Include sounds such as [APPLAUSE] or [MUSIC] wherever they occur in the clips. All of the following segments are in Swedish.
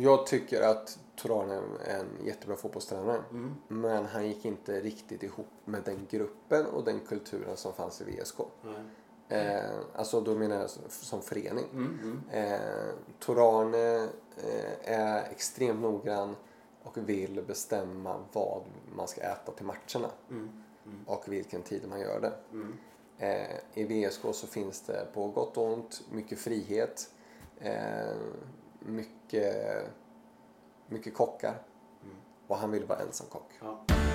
Jag tycker att Torane är en jättebra fotbollstränare. Men han gick inte riktigt ihop med den gruppen och den kulturen som fanns i VSK. Eh, alltså då menar jag som förening. Eh, Torane eh, är extremt noggrann och vill bestämma vad man ska äta till matcherna. Och vilken tid man gör det. Eh, I VSK så finns det på gott och ont mycket frihet. Mycket, mycket kockar. Och han vill vara ensam kock. Ja.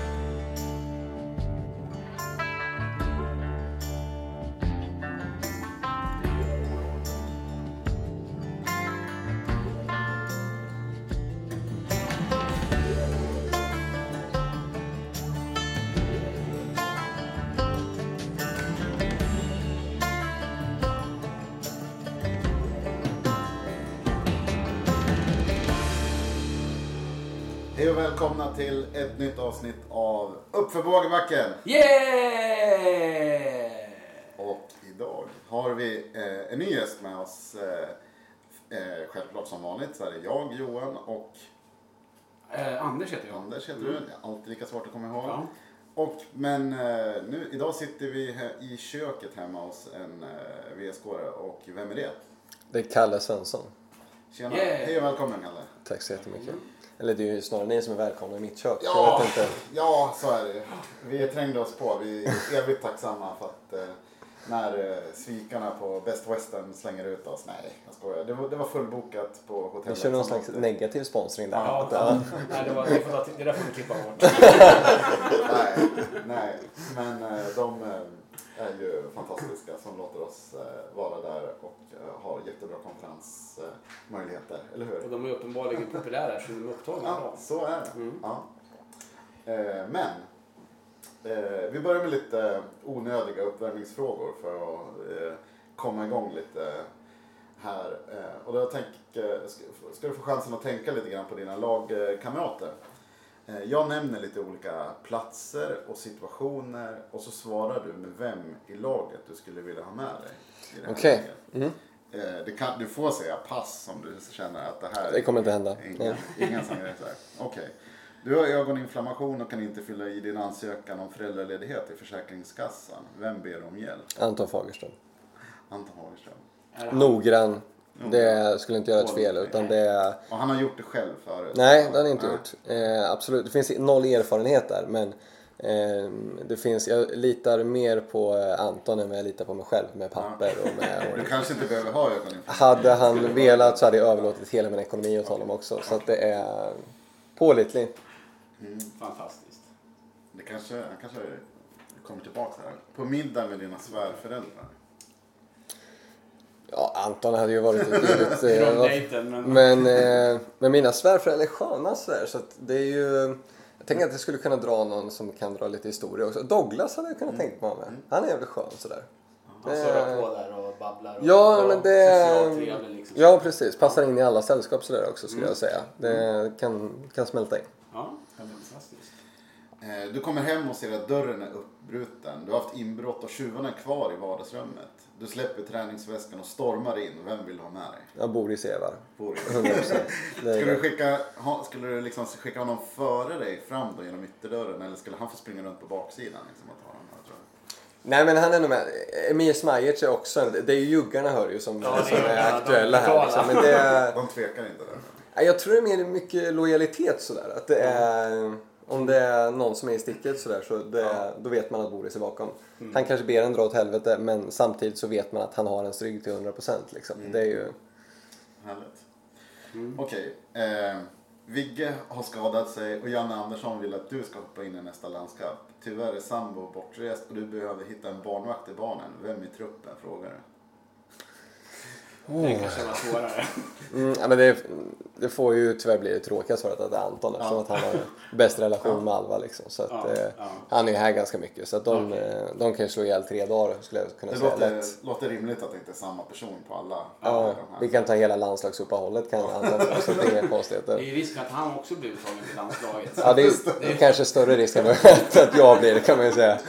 Till ett nytt avsnitt av Uppför Bågebacken. Yeah! Och idag har vi eh, en ny gäst med oss. Eh, eh, självklart som vanligt så är det jag, Johan och Eh, Anders heter jag. Anders heter du. Alltid lika svårt att komma ihåg. Ja. Och, men eh, nu, idag sitter vi i köket hemma hos en eh, vsk och vem är det? Det är Kalle Svensson. Tjena, Yeah. hej och välkommen Kalle. Tack så jättemycket. Eller det är ju snarare ni som är välkomna i mitt kök. Ja, Jag vet inte. ja, så är det Vi trängde oss på. Vi är evigt tacksamma för att eh, när eh, svikarna på Best Western slänger ut oss. Nej, jag skojar. Det var, det var fullbokat på Vi hotellet. kör någon slags negativ sponsring där. Ja, ja. Nej, det, var, det, får ta, det där får du klippa bort. Nej, nej, men eh, de eh, är ju fantastiska som låter oss eh, vara där och eh, har jättebra konferensmöjligheter. Eller hur? Och de är uppenbarligen populära eftersom de är upptagna Ja, så är det. Mm. Ja. Eh, men eh, vi börjar med lite onödiga uppvärmningsfrågor för att eh, komma igång lite här. Eh, och då tänk, eh, ska, ska du få chansen att tänka lite grann på dina lagkamrater. Eh, jag nämner lite olika platser och situationer och så svarar du med vem i laget du skulle vilja ha med dig. i det här Okej. läget. Eh, det kan, du får säga pass om du känner att det här Det kommer inte hända. Ingen, ingen som här. Okej. Du har ögoninflammation och kan inte fylla i din ansökan om föräldraledighet i Försäkringskassan. Vem ber om hjälp? Anton Fagerström. Anton han- Noggrann. Det skulle inte göra ett fel utan det. Och han har gjort det själv förut? Nej, det har han inte Nej. gjort. Eh, absolut. Det finns noll erfarenhet där men eh, det finns, jag litar mer på eh, Anton än vad jag litar på mig själv med papper och med [LAUGHS] Du kanske inte behöver ha ögoninflammation. Hade han velat så hade jag överlåtit hela min ekonomi åt honom också. Så att det är pålitlig. Fantastiskt. Det kanske, han kanske kommer tillbaka här. På middag med dina svärföräldrar. Ja, Anton hade ju varit ett givet... Från eh, dejten, men... Men, eh, men mina svärföräldrar är sköna sådär så att det är ju... Jag tänker att jag skulle kunna dra någon som kan dra lite historia också. Douglas hade jag kunnat tänka mig ha med. Han är jävligt skön sådär. Han surrar på där och babblar. Och Ja, och men det... socialt trevlig liksom. Ja, precis. Passar in i alla sällskap sådär också skulle Mm. jag säga. Det kan, kan smälta in. Ja, fantastiskt. Eh, Du kommer hem och ser att dörren är uppbruten. Du har haft inbrott och tjuvarna är kvar i vardagsrummet. Du släpper träningsväskan och stormar in. Vem vill du ha med dig? Jag bor i Sevar. Bor i- [LAUGHS] 100%. Det är Skulle du skicka, ha, skulle du liksom skicka honom före dig fram då genom ytterdörren eller skulle han få springa runt på baksidan? Liksom, och ta den här, tror? Nej men han är nog med. Emir Smajic är också en, Det är ju juggarna hör ju som, Ja, som är är de- de aktuella här. Liksom. Men det är, [LAUGHS] De tvekar inte där. Nej, jag tror det är mer mycket lojalitet sådär. Att det är, om det är någon som är i sticket sådär så det, då vet man att Boris är bakom. Mm. Han kanske ber en dra åt helvete men samtidigt så vet man att han har en rygg till 100% liksom. Mm. Det är ju... Härligt. Okej. Eh, Vigge har skadat sig och Janne Andersson vill att du ska hoppa in i nästa landskamp. Tyvärr är sambo bortrest och du behöver hitta en barnvakt till barnen. Vem i truppen frågar du? Den kanske var svårare. Mm, ja, men det, det får ju tyvärr bli det tråkiga svaret att det är Anton eftersom att han har bäst relation med Alva liksom. Så att, Ja, eh, ja. Han är ju här ganska mycket så att de, eh, de kan ju slå ihjäl tre dagar skulle jag kunna Det säga låter, lätt. låter rimligt att det inte är samma person på alla. Ja, vi kan ta hela landslagsuppehållet kan jag anta så det är inga konstigheter. Det är ju risk att han också blir uttagen till landslaget. Ja, det är kanske större risk än att [LAUGHS] att jag blir det kan man ju säga.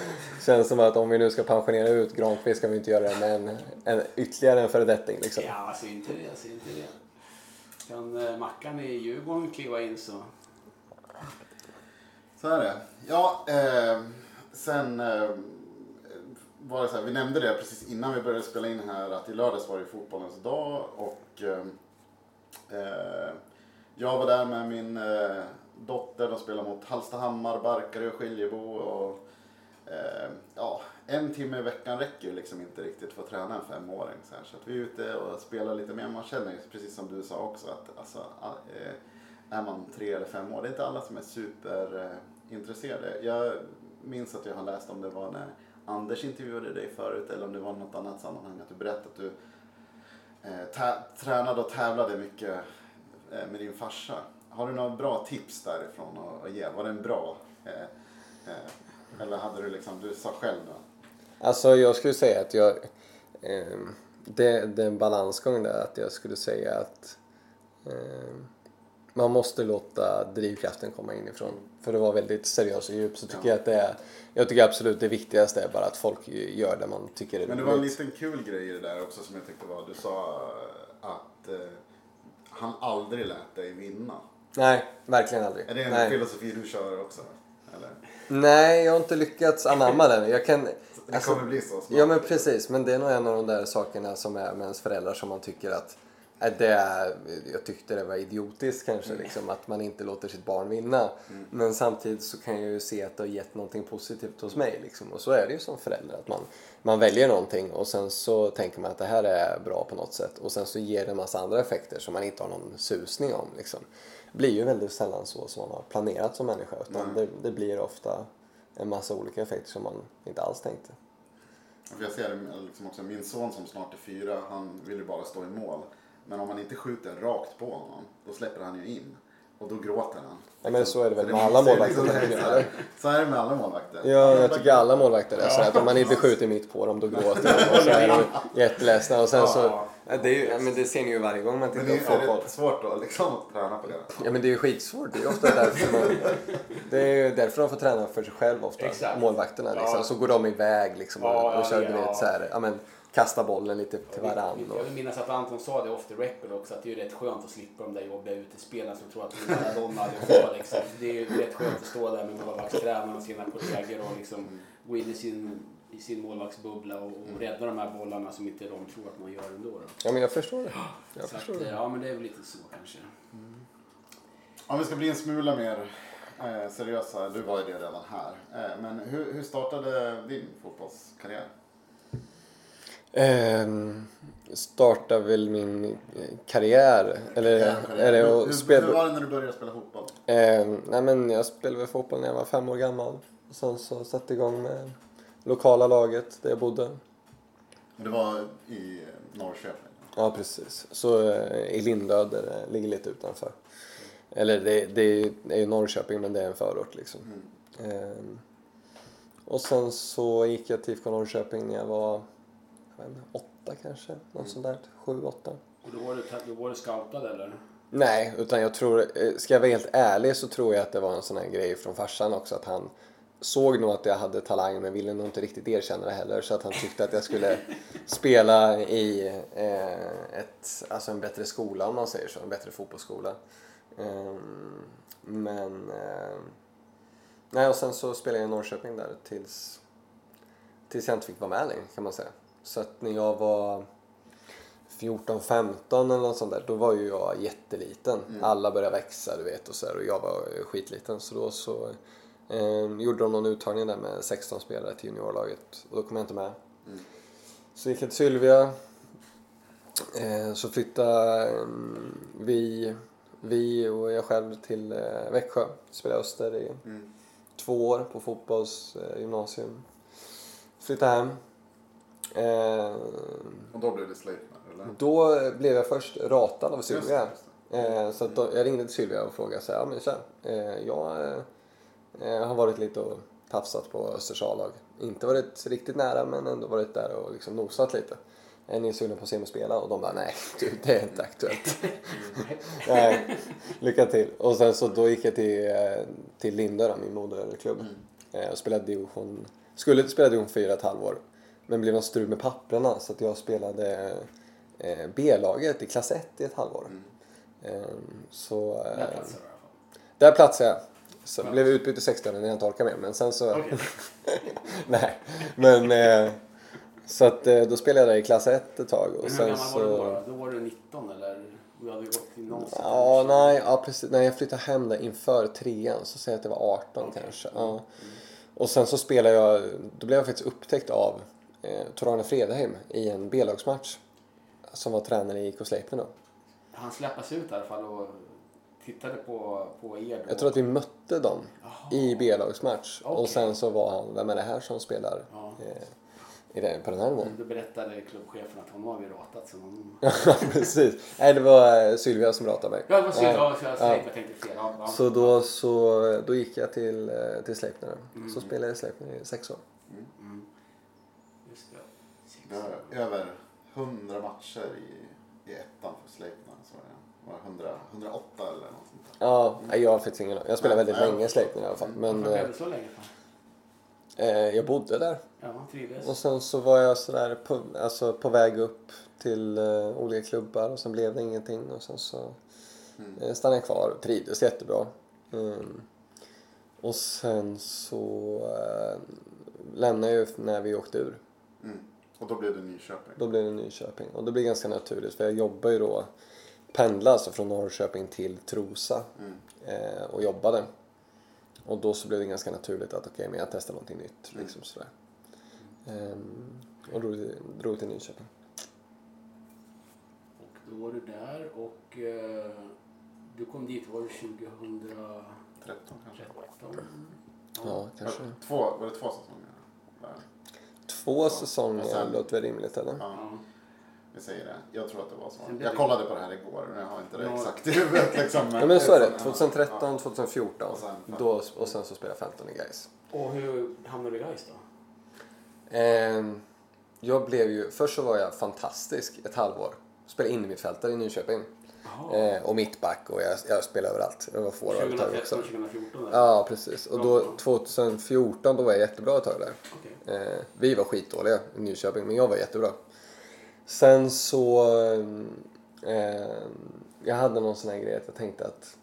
Känns som att om vi nu ska pensionera ut Granqvist ska vi inte göra det med en, en ytterligare en föredetting liksom. Ja, alltså inte det. Alltså inte det. Kan eh, Mackan i Djurgården kliva in så... Så är det. Ja, eh, sen eh, var det så här, vi nämnde det precis innan vi började spela in här att i lördags var det fotbollens dag och eh, eh, jag var där med min eh, dotter, de spelade mot Hallstahammar, Barkarö och Skiljebo och eh, ja, en timme i veckan räcker ju liksom inte riktigt för att träna en femåring. Så, här. så att vi är ute och spelar lite mer. Man känner ju precis som du sa också att alltså, ah, eh, är man tre eller fem år, det är inte alla som är superintresserade. Jag minns att jag har läst om det var när Anders intervjuade dig förut eller om det var något annat sammanhang att du berättade att du eh, tränade och tävlade mycket eh, med din farsa. Har du några bra tips därifrån att, att ge? Var den bra? Eh, eh, eller hade du liksom, du sa själv då? Alltså jag skulle säga att jag... Eh, det, det är en balansgång där att jag skulle säga att eh, man måste låta drivkraften komma inifrån. För att vara väldigt seriös och djup så tycker jag att det är... Jag tycker absolut det viktigaste är bara att folk gör det man tycker är Men det var en roligt. liten kul grej i det där också som jag tyckte var, du sa eh, att eh, han aldrig lät dig vinna. Nej, verkligen aldrig. Är det en Nej. filosofi du kör också? Eller? Nej, jag har inte lyckats anamma den. Jag kan... Det alltså- kommer bli så snart. Ja men precis, men det är nog en av de där sakerna som är med ens föräldrar som man tycker att äh, det är, jag tyckte det var idiotiskt kanske Mm. liksom att man inte låter sitt barn vinna. Men samtidigt så kan jag ju se att det har gett någonting positivt hos mig liksom. Och så är det ju som förälder att man, man väljer någonting och sen så tänker man att det här är bra på något sätt och sen så ger det en massa andra effekter som man inte har någon susning om liksom. Blir ju väldigt sällan så som man har planerat som människa utan det, det blir ofta en massa olika effekter som man inte alls tänkte. Jag ser det liksom också, min son som snart är fyra, han vill ju bara stå i mål. Men om man inte skjuter rakt på honom, då släpper han ju in. Och då gråter han. Ja, men så är det väl med alla målvakter, liksom-? [LAUGHS] Så är det med alla målvakter. Ja, jag tycker alla målvakter är så att om man inte skjuter mitt på dem då gråter de och så är de jätteledsna och sen så... Ja, det, är ju, ja, men det ser ni ju varje gång man Men tittar det på är fotboll. rätt svårt att liksom träna på det. Ja men det är ju skitsvårt. Det är ju ofta därför man... [LAUGHS] Det är ju därför de får träna för sig själv ofta. Exakt. Målvakterna liksom. Ja. Så går de iväg liksom och, Ja, ja, och kör ja. vet så här, ja men kasta bollen lite till varann. Jag Och, vill minnas att Anton sa det off the record också att det är ju rätt skönt att slippa de där jobbiga utespelarna som tror att det är Maradona allihopa. Liksom. Det är ju rätt skönt att stå där med målvaktstränaren och sina kollegor och liksom gå in i sin, i sin målvaktsbubbla och, och rädda de här bollarna som inte de tror att man gör ändå. Då. ja men jag förstår det. [GASPS] Jag Så att, förstår eh, det. ja men det är väl lite så kanske. Om vi ska bli en smula mer eh, seriösa, du var ju det redan här. Eh, men hur, hur startade din fotbollskarriär? Ehm, startar väl min eh, karriär. Eller är det hur, att spela... hur var det när du började spela fotboll? Eh, nej men jag spelade väl fotboll när jag var fem år gammal. Och sen så satte igång med lokala laget där jag bodde. Det var i Norrköping. Ja precis. Så eh, i Lindö där det ligger lite utanför. Eller det, det, är, ju Norrköping men det är en förort liksom. Eh, och sen så gick jag till IFK Norrköping när jag var jag vet inte, åtta kanske. Något sånt där. Sju, åtta. Och då var du, då var du scoutad eller? Nej, utan jag tror, eh, ska jag vara helt ärlig så tror jag att det var en sån här grej från farsan också att han såg nog att jag hade talang men ville nog inte riktigt erkänna det heller så att han tyckte att jag skulle spela i eh, ett, alltså en bättre skola om man säger så, en bättre fotbollsskola. Ehm, men eh, nej och sen så spelade jag i Norrköping där tills, tills jag inte fick vara med längre kan man säga. Så att när jag var 14-15 eller något sånt där, då var ju jag jätteliten. Alla började växa du vet och så här, och jag var eh, skitliten. Så då så eh, gjorde de någon uttagning där med 16 spelare till juniorlaget och då kom jag inte med. Så gick jag till Sylvia. Eh, så flyttade eh, vi, vi och jag själv till eh, Växjö. Spelade Öster i två år på fotbollsgymnasium. Flyttade hem. Eh, Och då blev det Sleipner, eller? då blev jag först ratad av Sylvia. Just det, Eh, så att då, jag ringde till Sylvia och frågade så här, ja men tja, eh, jag eh, har varit lite och tafsat på Östers A-lag. Inte varit riktigt nära men ändå varit där och liksom nosat lite. Är ni sugna på att se mig spela? Och de bara, nej du, det är inte aktuellt. [LAUGHS] nej, lycka till. Och sen så då gick jag till, eh, till Lindö, då, min moderklubb. Eh, och spelade division, skulle spela division 4 ett halvår. Men blev något strul med papperna så att jag spelade eh, B-laget i klass 1 i ett halvår. Ehm, så, Där eh, fall. där platsade jag. Så Ja. blev utbytt i 60 när jag inte orkade mer. Men sen så... Okej. [LAUGHS] Nej, men... Eh, så att eh, då spelade jag där i klass 1 ett tag. Och Men hur sen gammal var du så... då? Då var du 19 eller? Du hade gått gymnasiet. Ja, nej, ja, precis. När jag flyttade hem där inför trean så säger jag att det var 18 Okej. kanske. Mm. Ja. Och sen så spelade jag, då blev jag faktiskt upptäckt av eh, Tor-Arne Fredheim i en B-lagsmatch. Som var tränare i IK Sleipner då. Han släppas ut i alla fall och tittade på, på er då. Jag tror att vi mötte dem Jaha. i B-lagsmatch. Och Okej. sen så var han, vem är det här som spelar Ja. eh, i den, på den här nivån? Då berättade klubbchefen att honom har vi ratat. Så någon... [LAUGHS] Ja, precis. Nej, det var eh, Sylvia som ratade mig. Ja, det var synd. Ja. Ja, så jag, Ja. jag tänkte fel. Ja, ja. Så då, så då gick jag till, eh, till Sleipner. Mm. Så spelade jag i Sleipner i sex år. Mm. Just det. Sex Det över 100 matcher i, i ettan för Sleipner. Så det var 100, 108 eller något sånt där. Ja, jag har faktiskt ingen Jag spelade väldigt länge i Sleipner i alla fall. Men Varför blev eh, det så länge? eh, jag bodde där. Ja, trivdes. Och sen så var jag sådär på, alltså på väg upp till eh, olika klubbar och sen blev det ingenting. Och sen så Mm. eh, stannade jag kvar och trivdes jättebra. Mm. Och sen så eh, lämnade jag ju när vi åkte ur. Mm. Och då blev det Nyköping. Då blev det Nyköping. Och det blir ganska naturligt för jag jobbar ju då, pendlade alltså från Norrköping till Trosa Mm. eh, och jobbade. Och då så blev det ganska naturligt att okej, men jag testar någonting nytt. Mm. Liksom sådär. Ehm, och drog, drog till Nyköping. Och då var du där och eh, du kom dit, var det 2013? 13 kanske. Ja, kanske. Två, var det två säsonger? Där. Två säsonger sen- låter väl rimligt eller? Ja, Ja. Vi säger det. Jag tror att det var så. Jag kollade på det här igår och jag har inte det Ja. exakt i huvudet. Liksom, Ja men så är det. Ja. 2013, 2014. Och sen- Då, och sen så spelade jag 15 i Gais. Och hur hamnade du i Gais då? Ehm, jag blev ju, först så var jag fantastisk ett halvår. Spelade in i mitt fältare i Nyköping. Eh, och mittback och jag, jag spelade överallt. Jag var forward ett tag också. 2013, 2014? eller? Ja, precis. Och då 2014 då var jag jättebra ett tag där. Okej. Eh, vi var skitdåliga i Nyköping, men jag var jättebra. Sen så... Eh, jag hade någon sån här grej att jag tänkte att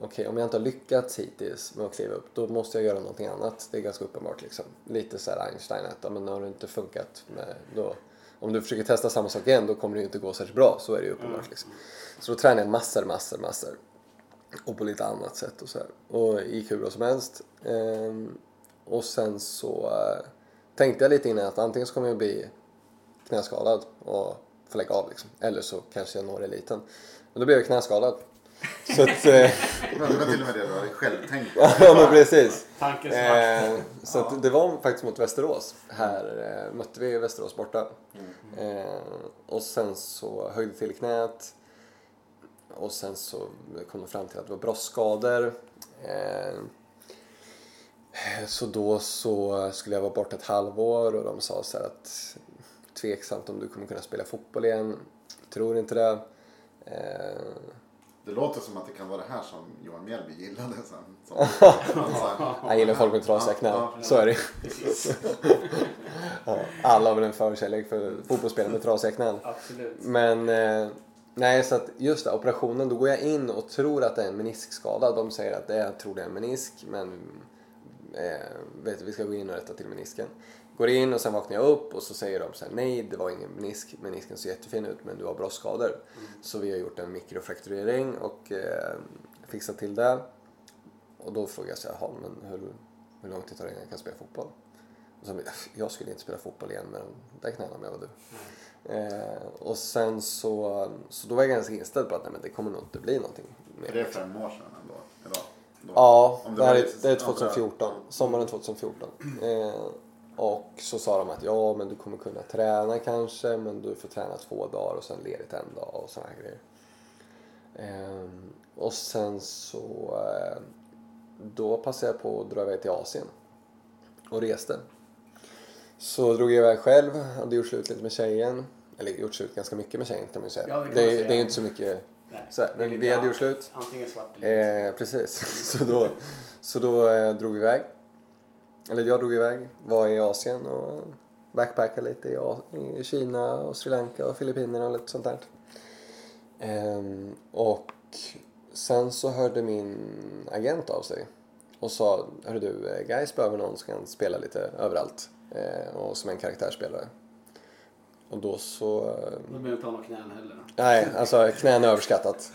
okej, om jag inte har lyckats hittills med att kliva upp, då måste jag göra någonting annat. Det är ganska uppenbart liksom. Lite så här Einstein, att men har det inte funkat, med, då, om du försöker testa samma sak igen, då kommer det ju inte gå särskilt bra. Så är det ju uppenbart liksom. Så då tränade jag massor, massor, massor. Och på lite annat sätt och så här. Och gick hur bra som helst. Ehm, och sen så eh, tänkte jag lite innan att antingen så kommer jag bli knäskadad och få lägga av liksom. Eller så kanske jag når eliten. Men då blev jag knäskadad. Så att, eh, Det var det var till och med det du hade själv tänkt på. [LAUGHS] ja men precis. Eh, så att det var faktiskt mot Västerås. Här eh, mötte vi Västerås borta. Eh, och sen så höjde till knät. Och sen så kom de fram till att det var bröstskador. Eh, så då så skulle jag vara borta ett halvår och de sa så här att tveksamt om du kommer kunna spela fotboll igen. Tror inte det. Eh, Det låter som att det kan vara det här som Johan Mjällby gillade sen. [LAUGHS] Som, jag gillar folk med trasiga knän. Så är det [LAUGHS] ja, Alla har väl en förkärlek för fotbollsspelare med trasiga knän. Absolut. Men eh, nej, så att just det, operationen, då går jag in och tror att det är en meniskskada. De säger att det är, jag tror det är en menisk, men eh, vet vi ska gå in och rätta till menisken. Går in och sen vaknar jag upp och så säger de så här, nej det var ingen menisk, menisken ser jättefin ut men du har bröstskador. Så vi har gjort en mikrofrakturering och eh, fixat till det. Och då frågar jag så här, "Jaha, men hur, hur lång tid tar det innan jag kan spela fotboll? Och så, jag skulle inte spela fotboll igen med de där knäna om jag var du. Eh, och sen så, så då var jag ganska inställd på att nej, men det kommer nog inte bli någonting. mer. Det är fem år sedan ändå. Idag. Då. Ja, det, det är, det är ja, 2014. Sommaren 2014. [CLEARS THROAT] Eh, och så sa de att ja, men du kommer kunna träna kanske, men du får träna två dagar och sen ledigt en dag och här grejer. Eh, och sen så eh, då passade jag på att dra iväg till Asien och reste. Så drog jag iväg själv, hade gjort slut lite med tjejen. Eller gjort slut ganska mycket med tjejen kan man ju säga. Ja, det det, säga. det är ju inte så mycket Nej. så men vi hade gjort slut. Antingen svart eller vitt. Eh, precis. [LAUGHS] Så då, så då eh, drog vi iväg. Eller jag drog iväg. Var i Asien och backpackade lite i, i Kina och Sri Lanka och Filippinerna och lite sånt där. Ehm, och sen så hörde min agent av sig och sa, hörru du, eh, guys behöver någon som kan spela lite överallt eh, och som en karaktärsspelare. Och då så... Behöver du inte ha några knän heller. Nej, alltså knän är överskattat.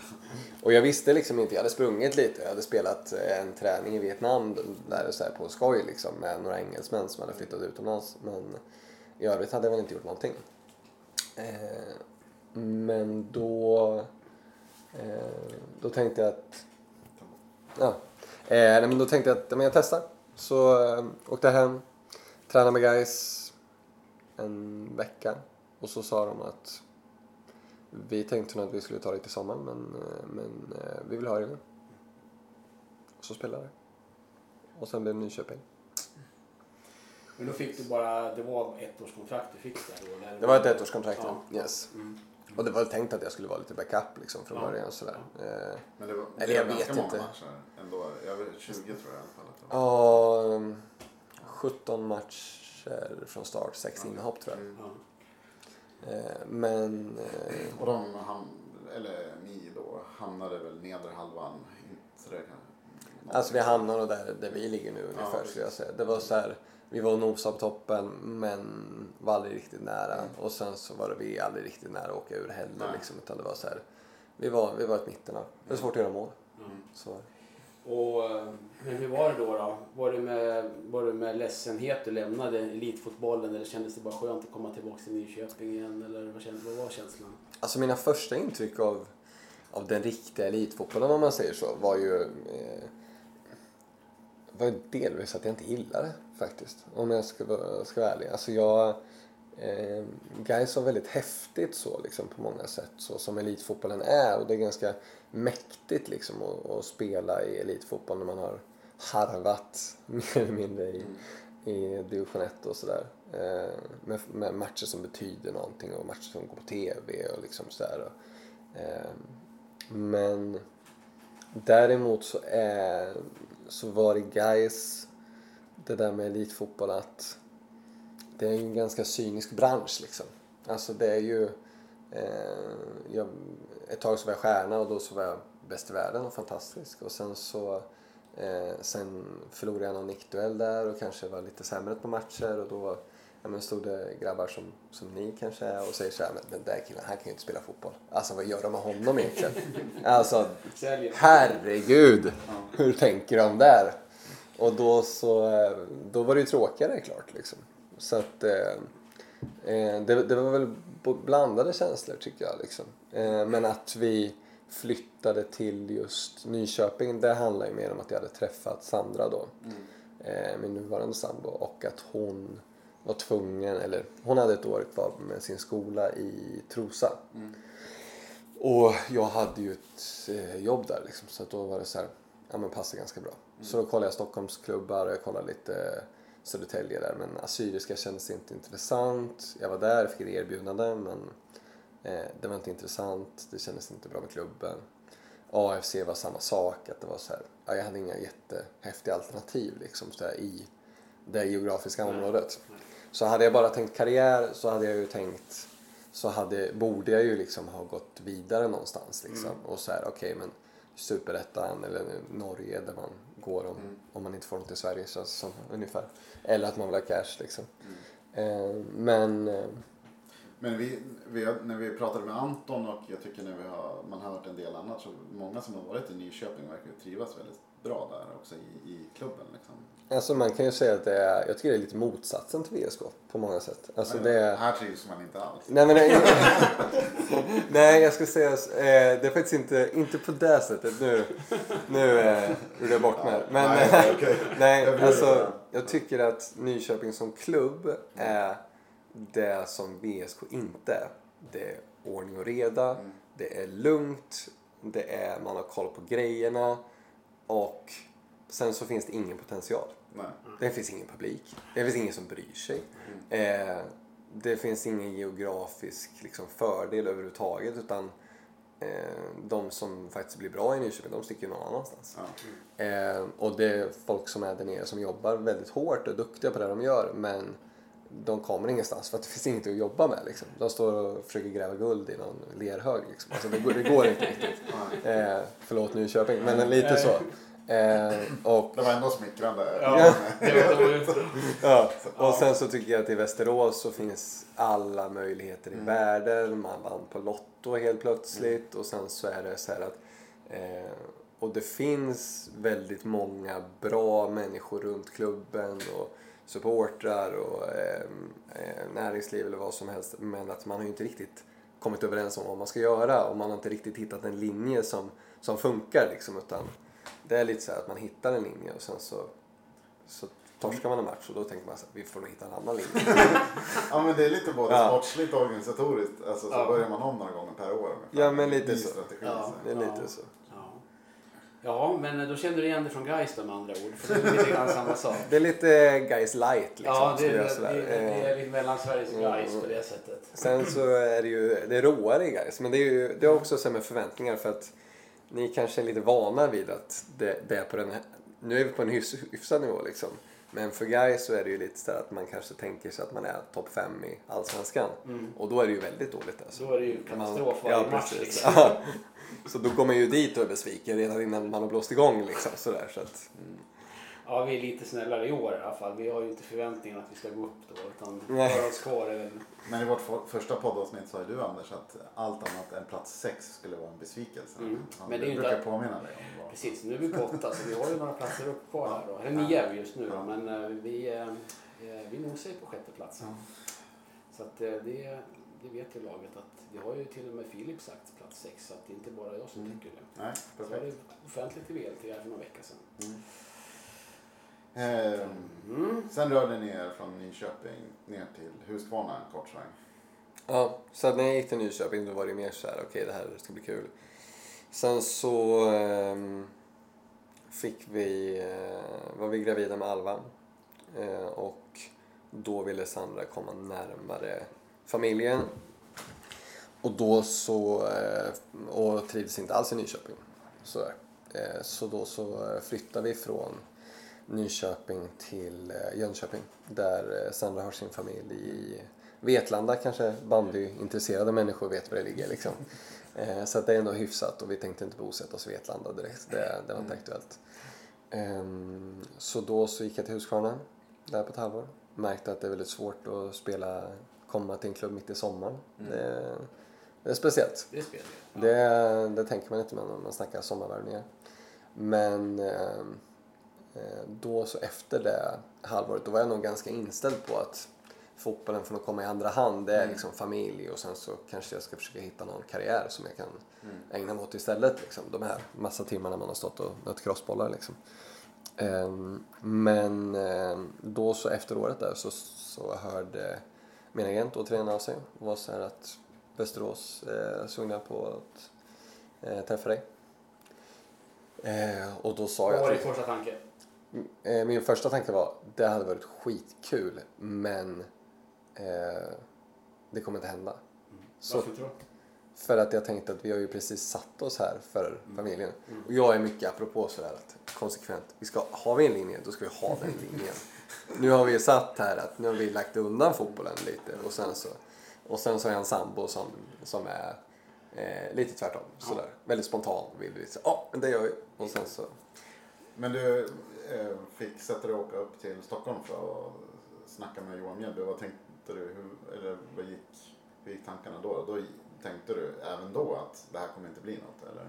Och jag visste liksom inte, jag hade sprungit lite, jag hade spelat en träning i Vietnam där så här på skoj liksom med några engelsmän som hade flyttat utomlands. Men i övrigt hade jag väl inte gjort någonting. Eh, men då, eh, då tänkte jag att, ja, eh, men då tänkte jag att men jag testar. Så eh, åkte jag hem, tränade med guys en vecka och så sa de att vi tänkte nog att vi skulle ta det till sommaren men, eh, men eh, vi vill ha det nu. Och så spelade jag. Och sen blev det Nyköping. Men då fick du bara, det var ett års kontrakt du fick där då? Eller? Det var ett ettårskontrakt, Ja. yes. Mm. Och det var tänkt att jag skulle vara lite backup liksom från Ja. början sådär. Eh, Men det var, Eller det jag var vet ganska många inte. matcher ändå. Jag vet, 20 tror jag i alla fall. det. Ja, um, 17 matcher från start, 6 inhopp tror jag. Mm. Ja. Eh, Men eh, Och de, ham, eller ni då, hamnade väl nedre halvan. Inte det kan, Alltså vi hamnar nog där, där vi ligger nu ungefär precis. skulle jag säga. Det var så här, vi var och nosade på toppen men var aldrig riktigt nära. Mm. Och sen så var det vi aldrig riktigt nära att åka ur heller Nej. liksom. Utan det var så här, vi var, vi var ett mitten av. Det var svårt att göra mål. Mm. Så. Och, eh, men hur var det då? då? Var, det med, var det med ledsenhet du lämnade elitfotbollen eller kändes det bara skönt att komma tillbaka till Nyköping igen? Eller vad, kändes, vad var känslan? Alltså mina första intryck av, av den riktiga elitfotbollen om man säger så var ju eh, var delvis att jag inte gillade det faktiskt. Om jag ska, ska vara ärlig. Alltså jag, eh, Gais var väldigt häftigt så liksom på många sätt så som elitfotbollen är och det är ganska mäktigt liksom att, att spela i elitfotboll när man har harvat [LAUGHS] mer eller mindre i, i division 1 och sådär. Eh, med, med matcher som betyder någonting och matcher som går på TV och liksom sådär. Och, eh, men däremot så, är, så var det guys det där med elitfotboll att det är ju en ganska cynisk bransch liksom. Alltså det är ju eh, jag, ett tag så var jag stjärna och då så var jag bäst i världen och fantastisk och sen så eh, sen förlorade jag någon nickduell där och kanske var lite sämre på matcher och då ja, men stod det grabbar som, som ni kanske är och säger så här, men den där killen han kan ju inte spela fotboll. Alltså vad gör de med honom egentligen? [LAUGHS] alltså herregud, hur tänker de där? Och då så, eh, då var det ju tråkigare klart liksom. Så att eh, eh, det, det var väl blandade känslor tycker jag liksom. Eh, men att vi flyttade till just Nyköping, det handlar ju mer om att jag hade träffat Sandra då. Eh, min nuvarande sambo och att hon var tvungen, eller hon hade ett år kvar med sin skola i Trosa. Och jag hade ju ett eh, jobb där liksom, så att då var det så här, ja men passar ganska bra. Så då kollade jag Stockholmsklubbar och jag kollade lite Södertälje där men Assyriska kändes inte intressant. Jag var där, fick ett erbjudande men eh, det var inte intressant, det kändes inte bra med klubben. AFC var samma sak, att det var så här, ja, jag hade inga jättehäftiga alternativ liksom så här, i det geografiska området. Så hade jag bara tänkt karriär så hade jag ju tänkt så hade, borde jag ju liksom ha gått vidare någonstans liksom. Och så här, okej men superettan eller Norge där man går om, om man inte får något i Sverige känns det som ungefär. Eller att man vill ha cash liksom. Eh, men eh, Men vi, vi, när vi pratade med Anton och jag tycker när vi har, man har hört en del annat så många som har varit i Nyköping verkar trivas väldigt bra där också i, i klubben. Liksom. alltså man kan ju säga att det är, jag tycker det är lite motsatsen till VSK på många sätt. Alltså det är, Här trivs man inte alls. Nej men nej, [LAUGHS] nej jag ska säga eh, det är faktiskt inte, inte på det sättet. Nu, nu eh, jag bort mig. Men nej, [LAUGHS] nej, alltså jag tycker att Nyköping som klubb är det som VSK inte är. Det är ordning och reda, Mm. det är lugnt, det är, man har koll på grejerna och sen så finns det ingen potential. Nej. Det finns ingen publik. Det finns ingen som bryr sig. Mm. Eh, det finns ingen geografisk liksom, fördel överhuvudtaget utan eh, de som faktiskt blir bra i Nyköping de sticker ju någon annanstans. Eh, och det är folk som är där nere som jobbar väldigt hårt och är duktiga på det de gör men de kommer ingenstans för att det finns inget att jobba med. Liksom. De står och försöker gräva guld i någon lerhög. Liksom. Alltså, det, går, det går inte riktigt. [LAUGHS] Eh, förlåt Nyköping, men lite så. Eh, och, Det var ändå smickrande. Ja, [LAUGHS] ja, och sen så tycker jag att i Västerås så finns alla möjligheter i världen. Man vann på Lotto helt plötsligt och sen så är det så här att eh, och det finns väldigt många bra människor runt klubben och supportrar och eh, eh, näringsliv eller vad som helst. Men att man har ju inte riktigt kommit överens om vad man ska göra och man har inte riktigt hittat en linje som, som funkar liksom. Utan det är lite så här att man hittar en linje och sen så, så torskar man en match och då tänker man så här, vi får nog hitta en annan linje. [LAUGHS] Ja men det är lite både Ja. sportsligt och organisatoriskt. Alltså så Ja. börjar man om några gånger per år. ungefär. Ja, men lite så. Ja. Det är lite Ja. så. Ja. men då kände du igen det från Gais då med andra ord. För det är lite grann samma sak. [LAUGHS] Det är lite guys light liksom. Ja, det, skulle det, det, det Eh, är lite mellan Sveriges och Gais på det sättet. Sen så är det ju det är råare i guys. Men det är ju det är också så med förväntningar för att ni kanske är lite vana vid att det, det är på den här, nu är vi på en hyfs, hyfsad nivå liksom. Men för guys så är det ju lite så att man kanske tänker sig att man är topp fem i Allsvenskan. Och då är det ju väldigt dåligt alltså. Då är det ju katastrof varje ja, match. Liksom. [LAUGHS] [LAUGHS] Ja. Så då går man ju dit och är besviken redan innan man har blåst igång liksom sådär. Så att, Ja, vi är lite snällare i år i alla fall. Vi har ju inte förväntningar att vi ska gå upp då. Utan Nej. oss kvar väl... Men i vårt för- första poddavsnitt sa ju du Anders att allt annat än plats sex skulle vara en besvikelse. Mm. Ja, Men det är brukar inte- påminna dig om vad... Precis, nu är vi på åtta så vi har ju några platser upp kvar här då. Eller nio är vi just nu då, men eh, vi, eh, eh, vi nosar ju på sjätteplatsen. Så att eh, det, det vet ju laget att det har ju till och med Filip sagt plats sex så att det är inte bara jag som Mm. tycker det. Nej, Så var det perfekt. offentligt i VLT här för några veckor sedan. Ehm, Mm. sen rörde ni er från Nyköping ner till Huskvarna en kort sväng. Ja, så när jag gick till Nyköping då var det mer så här, okej det här ska bli kul. Sen så ehm, fick vi, eh, var vi gravida med Alva eh, och då ville Sandra komma närmare familjen. Och då så, eh, och trivdes inte alls i Nyköping. Sådär. Eh, så då så eh, flyttade vi från Nyköping till Jönköping där Sandra har sin familj i Vetlanda kanske bandyintresserade människor vet var det ligger liksom. Så att det är ändå hyfsat och vi tänkte inte bosätta oss i Vetlanda direkt. Det, det var inte aktuellt. Ehm, Så då så gick jag till Huskvarna där på ett halvår. Märkte att det är väldigt svårt att spela, komma till en klubb mitt i sommaren. Det, det är speciellt. Det spelar ju. Det, det tänker man inte när man snackar sommarvärvningar. Men eh, eh, då så efter det halvåret då var jag nog ganska inställd på att fotbollen får nog komma i andra hand. Det är liksom familj och sen så kanske jag ska försöka hitta någon karriär som jag kan ägna mig åt istället. Liksom. De här massa timmarna man har stått och nött crossbollar liksom. Ehm, men ehm, då så efter året där så, så hörde min agent återigen av sig och var så här att Västerås eh, sugna på att eh, träffa dig. Eh, och då sa Vad jag var din första tanke? eh, min första tanke var det hade varit skitkul men eh, det kommer inte hända. Så, Varför tror du? för att jag tänkte att vi har ju precis satt oss här för familjen. Och jag är mycket apropå sådär att konsekvent, vi ska, har vi en linje då ska vi ha den linjen. [LAUGHS] nu har vi satt här att nu har vi lagt undan fotbollen lite och sen så, och sen så har jag en sambo som, som är eh, lite tvärtom. Sådär. Väldigt spontan. Vill vi säga, ja men det gör vi. Och sen så, Men du eh, fick sätta dig och åka upp till Stockholm för att snacka med Johan Mjällby. Vad tänkte du? Hur, eller vad gick, hur gick tankarna då? Då tänkte du även då att det här kommer inte bli något? Eller?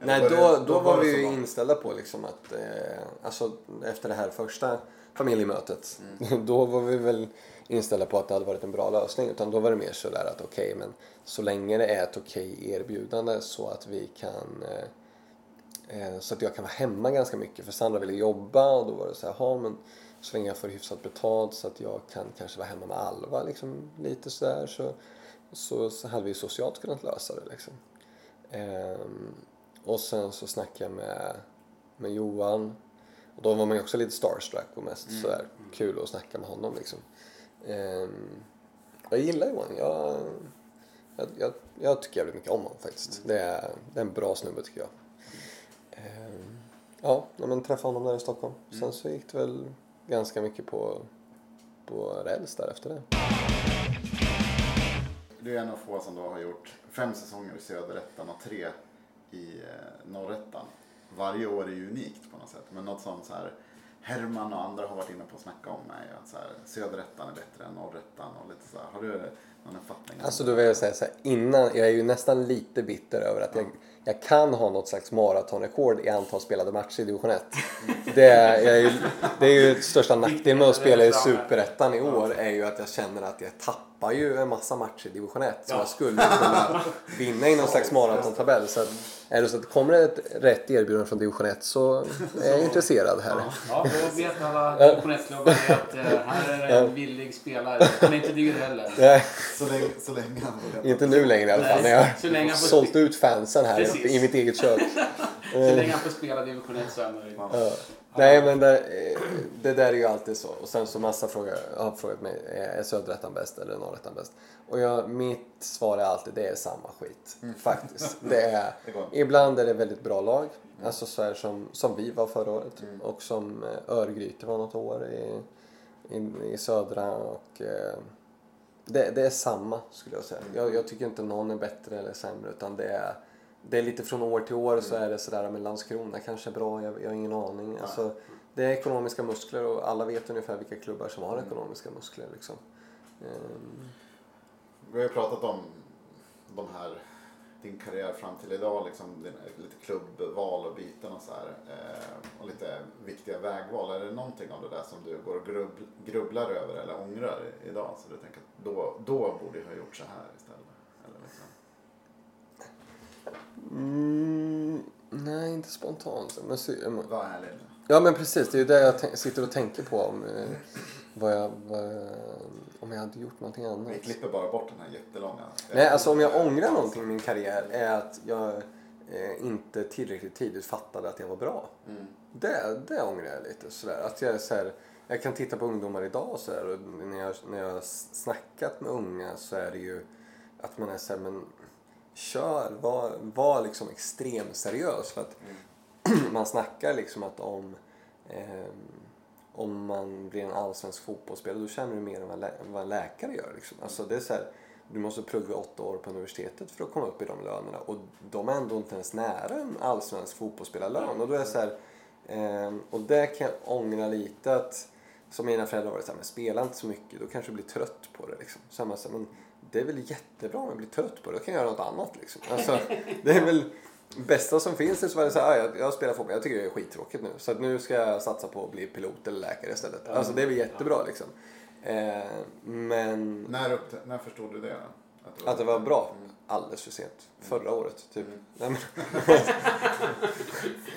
Nej, var då, det- då var det vi ju inställda på liksom att, eh, alltså efter det här första familjemötet, [LAUGHS] då var vi väl inställda på att det hade varit en bra lösning. Utan då var det mer sådär att okej, men så länge det är ett okej erbjudande så att vi kan eh, eh, så att jag kan vara hemma ganska mycket för Sandra ville jobba och då var det så här, "Ja, men så länge jag får hyfsat betalt så att jag kan kanske vara hemma med Alva liksom lite sådär så, så, så hade vi socialt kunnat lösa det liksom. Ehm, och sen så snackade jag med, med Johan. Och då var man ju också lite starstruck och mest sådär kul att snacka med honom liksom. Ehm, jag gillar Johan. Jag, jag, jag, jag tycker jävligt mycket om honom faktiskt. Det, är, det är en bra snubbe tycker jag. Ehm, ja, men träffade honom där i Stockholm. Sen så gick det väl ganska mycket på på räls där efter det. Du är en av få som då har gjort fem säsonger i Söderettan och tre i eh, Norrettan. Varje år är ju unikt på något sätt. Men något som så här Herman och andra har varit inne på att snacka om är ju att så här, Söderettan är bättre än Norrettan och lite så här. Har du? Alltså då vill jag säga så här, innan, jag är ju nästan lite bitter över att jag, jag kan ha något slags maratonrekord i antal spelade matcher i division 1. Det är, jag är ju, det är ju största nackdelen med att spela i superettan i år är ju att jag känner att jag tappar ju en massa matcher i division 1 som jag skulle kunna vinna i någon slags maratontabell. Så att, är det så att det kommer ett rätt erbjudande från division 1 så är jag intresserad här. Ja, då vet alla division 1-klubbar att eh, här är det en villig spelare. Han är inte dyr heller. Så länge, så länge han veta. inte nu längre i alla fall när jag Så länge har han får sålt ut fansen här Precis. i mitt eget kök. [LAUGHS] Så länge han får spela division 1 så är han nöjd. Ja. Nej men det, eh, det där är ju alltid så. Och sen så massa frågor har frågat mig, är Söderettan bäst eller Norrettan bäst? Och jag, mitt svar är alltid, det är samma skit. Faktiskt. Det är, [LAUGHS] Det ibland är det väldigt bra lag. Alltså så här som, som vi var förra året. Och som eh, Örgryte var något år i, i, i södra. Och, eh, det, det är samma skulle jag säga. Jag, jag tycker inte någon är bättre eller sämre utan det är, det är lite från år till år så är det sådär med Landskrona kanske är bra, jag, jag har ingen aning. Alltså, det är ekonomiska muskler och alla vet ungefär vilka klubbar som har ekonomiska muskler. Liksom. Ehm, Vi har ju pratat om de här, din karriär fram till idag, liksom, din, lite klubbval och byten och så här. Eh, och lite viktiga vägval. Är det någonting av det där som du går och grubb, grubblar över eller ångrar idag? Så du tänker att då, då borde jag ha gjort så här istället? Eller liksom. mm, nej, inte spontant. Men, sy- men, Var ärlig nu. ja men precis, det är ju det jag sitter och tänker på. Om, eh, vad jag, vad, om jag hade gjort någonting annat. Vi klipper bara bort den här jättelånga. Nej, alltså om jag ångrar någonting i min karriär är att jag eh, inte tillräckligt tidigt fattade att jag var bra. Mm. Det, det ångrar jag lite. Sådär. Att jag, är så här, jag kan titta på ungdomar idag och, sådär, och när, jag, när jag har snackat med unga så är det ju att man är såhär, men kör, var, var liksom extremt seriös. För att [CLEARS THROAT] man snackar liksom att om, ehm, om man blir en allsvensk fotbollsspelare då känner du mer än vad, lä- vad en läkare gör. Liksom. Alltså, det är så här, du måste plugga åtta år på universitetet för att komma upp i de lönerna. Och de är ändå inte ens nära en allsvensk fotbollsspelarlön. Och då är det så här, eh, och det kan jag ångra lite att som mina föräldrar var det så här, men spela inte så mycket, då kanske du blir trött på det. Liksom. Så här, men det är väl jättebra om jag blir trött på det, då kan jag göra något annat. Liksom. Alltså, det är väl bästa som finns var det så här, jag, jag spelar fotboll, jag tycker det är skittråkigt nu. Så att nu ska jag satsa på att bli pilot eller läkare istället. Alltså det är väl jättebra liksom. Eh, men När, upp, när förstod du det? Då? att det var bra alldeles för sent. Förra året typ. Mm. Nej, men, [LAUGHS]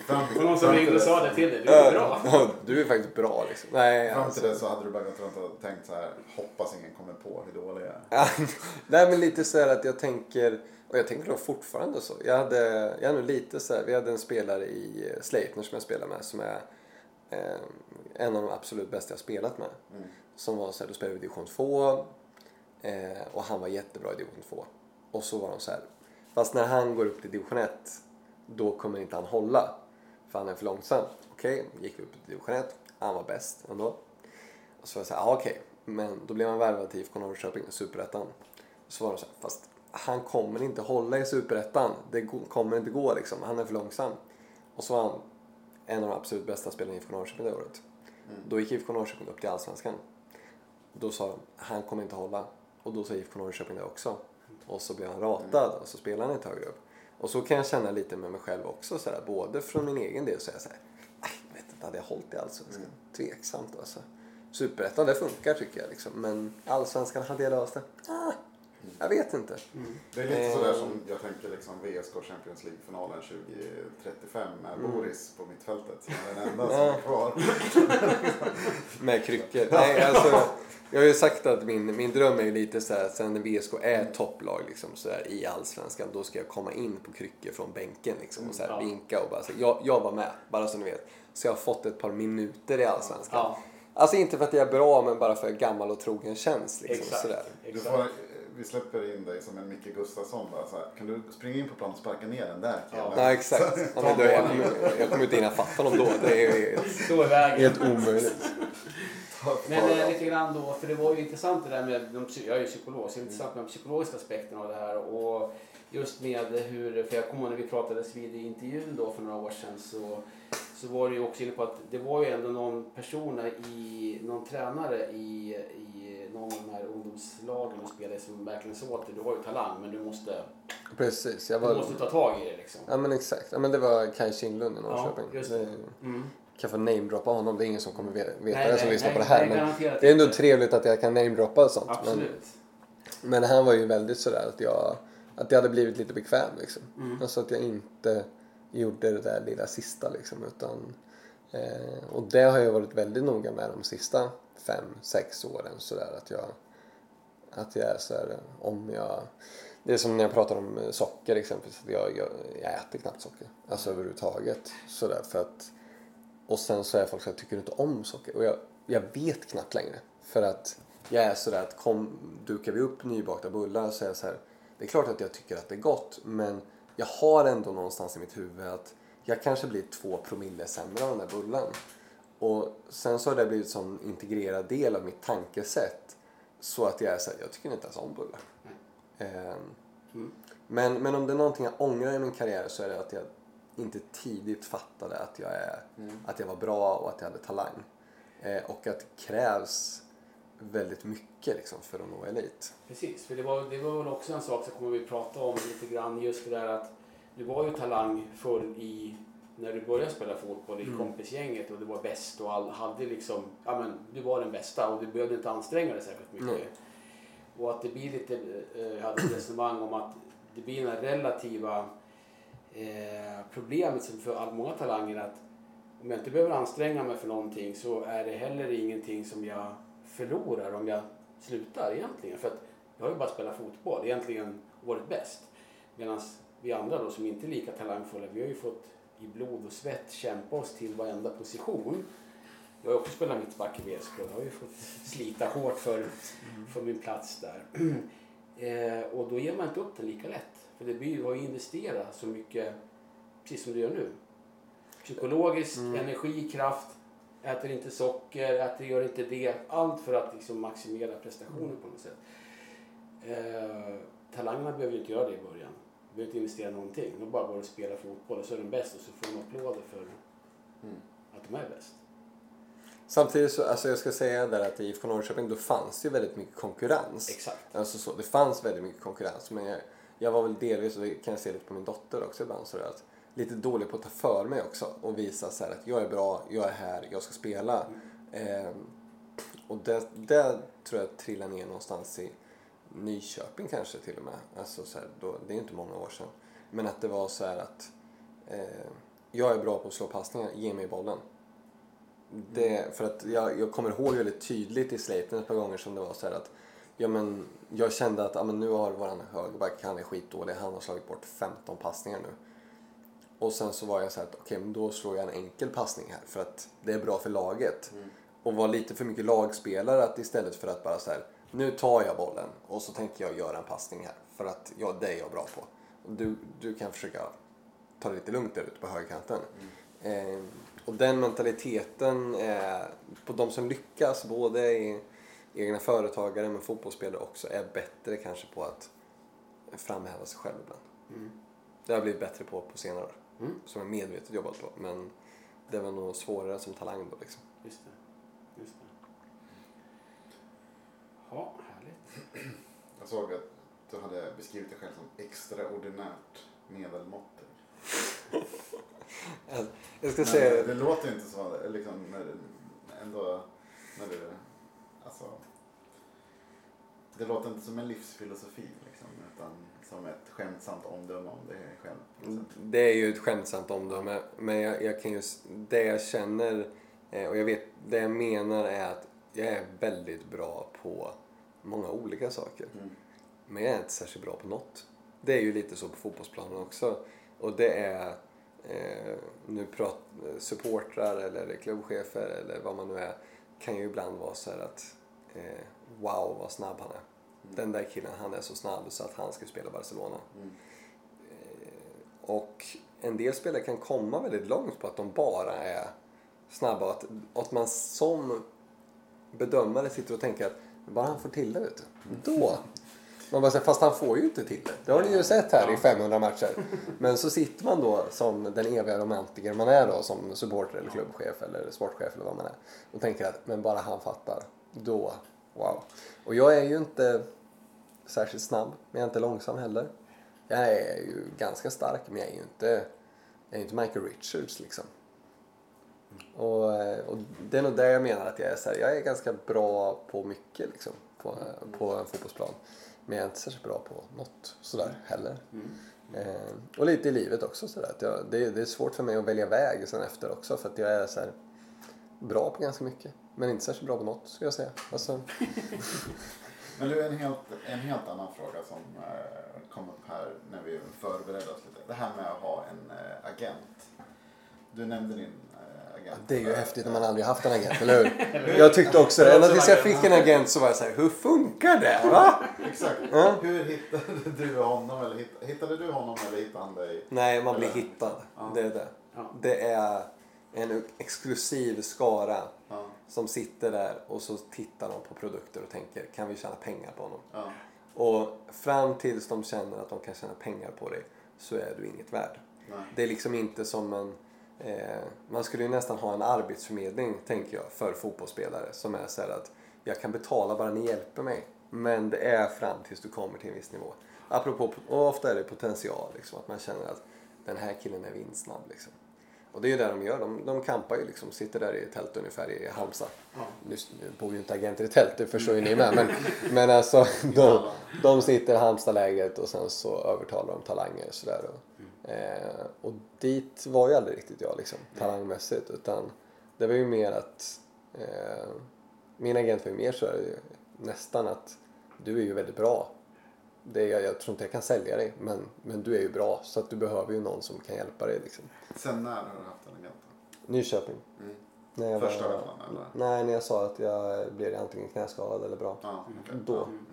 Fram, Och någon som ringde och sa det till dig. Du är bra. [LAUGHS] Ja, du är faktiskt bra liksom. Nej, Fram alltså. till det så hade du bara gått runt och tänkt så här, hoppas ingen kommer på hur dålig jag är. Ja, [LAUGHS] Nej men lite så här att jag tänker, och jag tänker då fortfarande så. Jag hade, jag hade nog lite så här, vi hade en spelare i Sleipner som jag spelar med som är eh, en av de absolut bästa jag spelat med. Mm. Som var så här, då spelade vi division 2 eh, och han var jättebra i division 2. Och så var de så här, fast när han går upp till division 1 då kommer inte han hålla. För han är för långsam. Okej, gick vi upp till division 1. Han var bäst ändå. Och så var jag så här, ah, okej. Men då blev han värvad till IFK Norrköping, superettan. Så var de så här, fast han kommer inte hålla i superettan. Det kommer inte gå liksom. Han är för långsam. Och så var han en av de absolut bästa spelarna i IFK Norrköping det året. Då gick IFK Norrköping upp till Allsvenskan. Då sa de, han kommer inte hålla. Och då sa IFK Norrköping det också. Och så blev han ratad och så spelade han inte högre upp. Och så kan jag känna lite med mig själv också. Så här, både från min egen del så är jag så här, "Aj, jag vet inte, hade jag hållit i Allsvenskan? Tveksamt alltså. Superettan, det funkar tycker jag liksom. Men Allsvenskan, hade jag löst det? Ah, jag vet inte. Det är lite Eh. sådär som jag tänker liksom VSK Champions League-finalen 2035 med Mm. Boris på mittfältet som är den enda [LAUGHS] som är kvar. [LAUGHS] Med kryckor. Nej, alltså, jag har ju sagt att min, min dröm är ju lite så här, sen VSK är ett topplag liksom, så här, i Allsvenskan, då ska jag komma in på kryckor från bänken liksom, och så här, Ja. vinka och bara säga jag, jag var med, bara så ni vet. Så jag har fått ett par minuter i Allsvenskan. Ja, Alltså inte för att jag är bra, men bara för att gammal och trogen känns. Liksom, exakt. sådär. Exakt. Vi släpper in dig som en Micke Gustafsson bara så här, Kan du springa in på plan och sparka ner den där killen? Ja, exakt. Ja, men då, jag, kommer, jag kommer inte hinna fatta dem då. Det är vägen. helt omöjligt. Men eh, lite grann då, för det var ju intressant det där med, de, jag är ju psykolog, så det är intressant med de psykologiska aspekterna av det här. Och just med hur, för jag kommer ihåg när vi pratades vid i intervjun då för några år sedan så, så var det ju också inne på att det var ju ändå någon person i, någon tränare i, i någon av de här ungdomslagen du spelade som verkligen sa att du har ju talang men du måste, Precis. Jag du var... måste ta tag i det liksom. Ja men exakt. Ja, men det var Kaj Kindlund i Norrköping. Ja, just det. Det- Mm. kan få namedroppa honom. Det är ingen som kommer veta Nej, det som nej, lyssnar på det här. Men det är ändå inte. trevligt att jag kan namedroppa och sånt. Men, Absolut. men han var ju väldigt sådär att jag, att jag hade blivit lite bekväm liksom. Mm. Alltså att jag inte gjorde det där lilla sista liksom. Utan, eh, och det har jag varit väldigt noga med de sista fem, sex åren sådär att jag att jag är såhär om jag det är som när jag pratar om socker exempelvis. att Jag, jag, jag äter knappt socker. Alltså överhuvudtaget. Sådär för att och sen så är folk så här, tycker du inte om socker? Och jag, jag vet knappt längre. För att jag är sådär att kom, dukar vi upp nybakta bullar så är jag så här, det är klart att jag tycker att det är gott men jag har ändå någonstans i mitt huvud att jag kanske blir två promille sämre av den där bullen. Och sen så har det blivit en sån integrerad del av mitt tankesätt så att jag är såhär, jag tycker inte ens om bullar. Ehm, Mm. men, men om det är någonting jag ångrar i min karriär så är det att jag inte tidigt fattade att jag, är, att jag var bra och att jag hade talang. Eh, och att det krävs väldigt mycket liksom, för att nå elit. Precis, för det var, det var väl också en sak som kommer vi prata om lite grann just det där att du var ju talang förr i när du började spela fotboll i kompisgänget och du var bäst och all, hade liksom, ja men du var den bästa och du behövde inte anstränga dig särskilt mycket. Nej. Och att det blir lite, eh, jag hade ett resonemang om att det blir den relativa eh, problemet som för all, många talanger att om jag inte behöver anstränga mig för någonting så är det heller ingenting som jag förlorar om jag slutar egentligen. För att jag har ju bara spelat fotboll, egentligen varit bäst. Medan vi andra då som inte är lika talangfulla, vi har ju fått i blod och svett kämpa oss till varenda position. Jag har också spelat mittback i VSK, jag har ju fått slita hårt för, för min plats där. [CLEARS THROAT] Eh, och då ger man inte upp den lika lätt. För det blir ju att investera så mycket, precis som du gör nu. Psykologiskt, energi, kraft, äter inte socker, äter, gör inte det. Allt för att liksom maximera prestationen på något sätt. Eh, talangerna behöver ju inte göra det i början. Behöver inte investera någonting. De bara går och spelar fotboll och så är de bäst och så får de applåder för att de är bäst. Samtidigt så, alltså jag ska säga där att i IFK Norrköping då fanns det ju väldigt mycket konkurrens. Exakt. Alltså så, det fanns väldigt mycket konkurrens men jag, jag var väl delvis, och det kan jag se lite på min dotter också ibland, så att lite dålig på att ta för mig också och visa så här att jag är bra, jag är här, jag ska spela. Ehm, och det, det tror jag trillar ner någonstans i Nyköping kanske till och med. Alltså så här, då, det är inte många år sedan. Men att det var så här att eh, jag är bra på att slå passningar, ge mig bollen. Det, för att jag, jag kommer ihåg väldigt tydligt i Sleipner ett par gånger som det var så här att ja, men jag kände att ja, men nu har våran högerback, han är skitdålig, han har slagit bort 15 passningar nu. Och sen så var jag så här att okej, men då slår jag en enkel passning här för att det är bra för laget. Och var lite för mycket lagspelare att istället för att bara så här, nu tar jag bollen och så tänker jag göra en passning här för att ja, det är jag bra på. Du, du kan försöka ta det lite lugnt där ute på högerkanten. Eh, och den mentaliteten eh, på de som lyckas, både i egna företagare men fotbollsspelare också, är bättre kanske på att framhäva sig själv ibland. Det har jag blivit bättre på på senare år. Mm. Som jag medvetet jobbat på. Men det var nog svårare som talang då liksom. Just det. Just det. Ja, härligt. Jag såg att du hade beskrivit dig själv som extraordinärt medelmåttig. Jag- ska Men säga... det låter inte så, liksom, när du, ändå, när du, alltså. Det låter inte som en livsfilosofi liksom, utan som ett skämtsamt omdöme om dig själv. sätt. Det är ju ett skämtsamt omdöme. Men jag, jag kan ju... s- Det jag känner eh, och jag vet, det jag menar är att jag är väldigt bra på många olika saker. Mm. Men jag är inte särskilt bra på något. Det är ju lite så på fotbollsplanen också. Och det är eh, nu prat, supportrar eller klubbchefer eller vad man nu är kan ju ibland vara så här att eh, wow vad snabb han är. Den där killen han är så snabb så att han ska spela Barcelona. Mm. Eh, och en del spelare kan komma väldigt långt på att de bara är snabba att, att man som bedömare sitter och tänker att bara han får till det, vet du. Då. Man bara säger, fast han får ju inte till det. Det har ni ju sett här i 500 matcher. Men så sitter man då som den eviga romantiker man är då som supporter eller klubbchef eller sportchef eller vad man är. Och tänker att, men bara han fattar. Då, wow. Och jag är ju inte särskilt snabb, men jag är inte långsam heller. Jag är ju ganska stark, men jag är ju inte, jag är inte Michael Richards liksom. Och, och det är nog där jag menar att jag är så här, jag är ganska bra på mycket liksom på, på en fotbollsplan. Men jag är inte särskilt bra på något sådär heller. Mm. Eh, och lite i livet också sådär. Att jag, det, det, är svårt för mig att välja väg sen efter också för att jag är så här, bra på ganska mycket. Men inte särskilt bra på något skulle jag säga. Alltså... [LAUGHS] men du, en helt, en helt annan fråga som eh, kom upp här när vi förberedde oss lite. Det här med att ha en eh, agent. Du nämnde din agent. Det är ju häftigt när man aldrig haft en agent, eller hur? jag tyckte också det. Ända tills jag fick en agent så var jag såhär, hur funkar det? Va? Exakt. Ja? Hur hittade du honom? Eller hittade du honom eller hittade han dig? Nej, man blir hittad. Ja. Det är det. Det är en exklusiv skara ja. som sitter där och så tittar de på produkter och tänker, kan vi tjäna pengar på honom? Ja. Och fram tills de känner att de kan tjäna pengar på dig så är du inget värd. Nej. Det är liksom inte som en Eh, man skulle ju nästan ha en arbetsförmedling, tänker jag, för fotbollsspelare som är så att jag kan betala bara ni hjälper mig. Men det är fram tills du kommer till en viss nivå. Apropå, och ofta är det potential, liksom, att man känner att den här killen är vinstsnabb. Liksom. Och det är ju det de gör. De, de kampar ju liksom, sitter där i tält ungefär i Halmstad. Ja. Nu, nu bor ju inte agenter i tält, det förstår ju ni med. Men, [LAUGHS] men alltså, de, de sitter i Halmstadlägret och sen så övertalar de talanger och sådär. Eh, och dit var ju aldrig riktigt jag liksom, talangmässigt. Utan det var ju mer att eh, min agent var ju mer så här, nästan att du är ju väldigt bra. Det är, jag tror inte jag kan sälja dig men, men du är ju bra så att du behöver ju någon som kan hjälpa dig. Liksom. Sen när har du haft en agent? Nyköping. Mm. När Första gången eller? Nej, när jag sa att jag blev antingen knäskadad eller bra. Ah, okay. Då. Mm.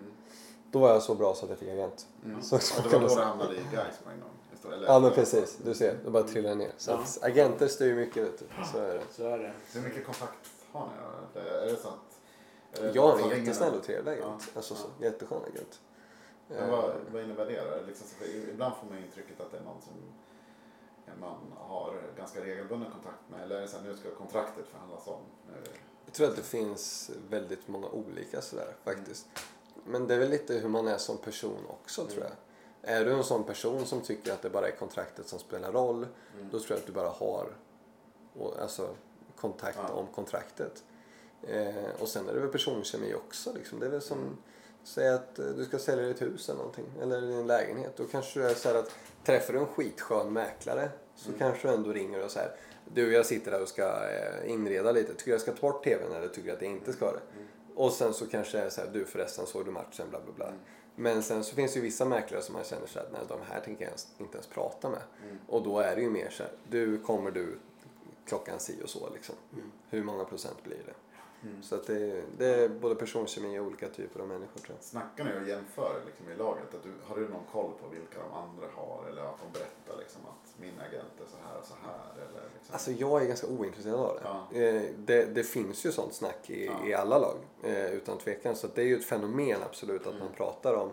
Då var jag så bra så att jag fick agent. Mm. Så, så det var då du hamnade i Gais på en gång? Eller? Ja men precis, du ser, det bara trillar ner. Så ja. att agenter styr mycket vet du. Så är det. Så är det. Hur mycket kontakt har ni? Är det så att... Jag har en jättesnäll och trevlig agent. Ja. Alltså så, jätteskön agent. Men vad, vad innebär det Liksom, ibland får man intrycket att det är någon som man har ganska regelbunden kontakt med. Eller är det så här, nu ska kontraktet förhandlas om? Jag tror att det finns väldigt många olika sådär faktiskt. Mm. Men det är väl lite hur man är som person också mm. tror jag. Är du en sån person som tycker att det bara är kontraktet som spelar roll, mm. då tror jag att du bara har alltså, kontakt ja. om kontraktet. Eh, och sen är det väl personkemi också. Liksom. Det är väl som, mm. säg att eh, du ska sälja ditt hus eller någonting, eller din lägenhet. Då kanske du är så att träffar du en skitskön mäklare så mm. kanske du ändå ringer och säger du jag sitter där och ska eh, inreda lite, tycker jag ska ta bort tvn eller tycker jag att jag inte ska det? Mm. Och sen så kanske det är så här, du förresten såg du matchen, bla bla bla. Men sen så finns det ju vissa mäklare som man känner sig att nej, de här tänker jag inte ens prata med. Mm. Och då är det ju mer så här, du kommer du klockan si och så liksom. Mm. Hur många procent blir det? Mm. Så att det, det, är både personkemi och olika typer av människor tror jag. Snackar ni och jämför liksom, i laget? Att du, har du någon koll på vilka de andra har? Eller att de berättar liksom, att min agent är så här och så här? Eller, liksom. Alltså jag är ganska ointresserad av det. Ja. Eh, det, det, finns ju sånt snack i, ja. i alla lag eh, utan tvekan. Så det är ju ett fenomen absolut att mm. man pratar om,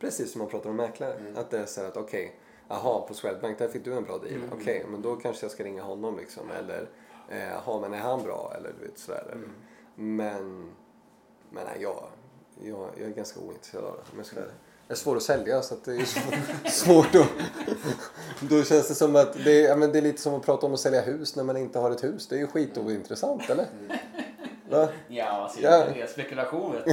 precis som man pratar om mäklare. Mm. Att det är så att okej, okay, Jaha, på Swedbank där fick du en bra deal. Mm. Okej, okay, men då kanske jag ska ringa honom liksom. Eller, eh, jaha, men är han bra? Eller du vet sådär. Mm. Men, men nej, jag, jag, jag är ganska ointresserad av det. Om jag ska det är svårt att sälja så att det är [LAUGHS] svårt att... [LAUGHS] Då känns det som att det är, ja, men det är lite som att prata om att sälja hus när man inte har ett hus. Det är ju skitointressant, eller? [LAUGHS] Va? Ja, alltså, ja. det är spekulation vet du.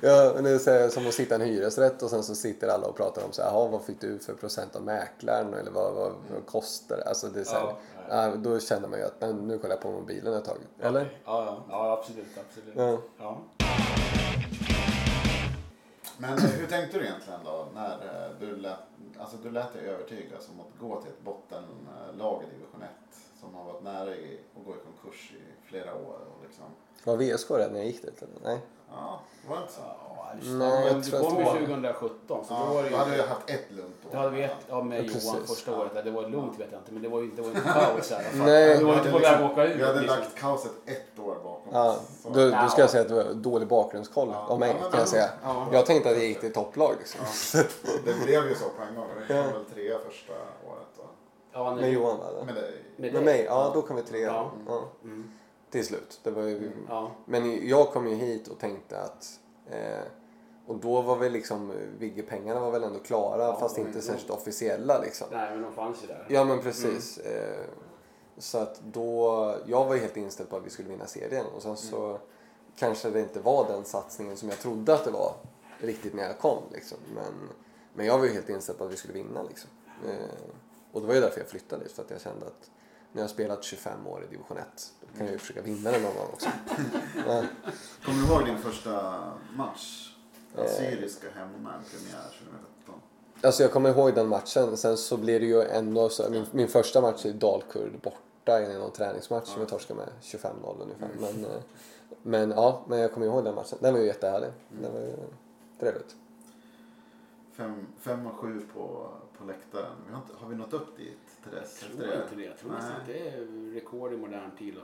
ja, men det är som att sitta i en hyresrätt och sen så sitter alla och pratar om så här, vad fick du för procent av mäklaren eller vad, vad, vad kostar det? Alltså det är så här, ja, ja. då känner man ju att nu kollar jag på mobilen ett tag. Eller? Okay. Ja, ja. ja, absolut. absolut. Ja. ja. Men eh, hur tänkte du egentligen då när eh, du lät, alltså du lät dig övertygas om att gå till ett bottenlag i division 1 som har varit nära att gå i konkurs i flera år? Och liksom. Var VSK rädd när jag gick dit? Nej. Ja, var det inte så? Ja, Nej, jag du kom ju 2017 så ja, då var det ju... Då hade vi haft ett lugnt år. Då hade vi ett, ja med ja, Johan första året. Det var lugnt vet jag inte men det var ju det var inte kaos i alla fall. Nej. Du var inte på väg att åka ut. Vi hade liksom. lagt kaoset ett år bakom Ja, Så- då, då ska jag säga att det var dålig bakgrundskoll Ja. av mig Ja, men- kan jag säga. Ja. Jag tänkte att det gick till topplag liksom. Det blev ju så på en gång. Vi kom Ja. väl trea första året. Ja, Med nej. Johan va? Med dig. Med Med dig. mig? Ja, då kom vi trea. Ja. Ja. Mm. Till slut. Det var ju... Ja. Men jag kom ju hit och tänkte att... Eh, och då var väl liksom Vigge-pengarna var väl ändå klara Ja, fast men- inte särskilt officiella liksom. Nej, men de fanns ju där. Ja men precis. Eh, så att då, jag var ju helt inställd på att vi skulle vinna serien och sen så kanske det inte var den satsningen som jag trodde att det var riktigt när jag kom liksom. Men, men jag var ju helt inställd på att vi skulle vinna liksom. Eh, och det var ju därför jag flyttade dit för att jag kände att när jag har spelat 25 år i division 1 då kan jag ju försöka vinna den någon gång också. [LAUGHS] Ja. Kommer du ihåg din första match? Eh. Assyriska hemma, premiär 2017. Alltså jag kommer ihåg den matchen. Sen så blir det ju ändå så. Min, min första match i Dalkurd borta i någon träningsmatch som vi torskade med 25-0 ungefär. Men, eh, men ja, men jag kommer ihåg den matchen. Den var ju jättehärlig. Den var ju trevligt. Fem, fem och sju på, på läktaren. Vi har, inte, har vi nått upp dit till dess? Jag tror inte det. Jag tror nästan att det är rekord i modern tid.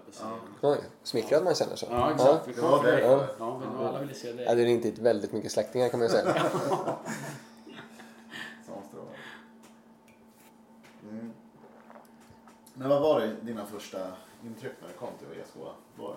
Ja. Smickrad man känner sig. Ja, exakt. Vi Ja, kommer det det. är- Ja, men alla ville se Ja, dig. det är inte väldigt mycket släktingar kan man ju säga. [LAUGHS] [LAUGHS] Så måste det vara. Mm. Men vad var det dina första intryck när du kom till VSK? Då?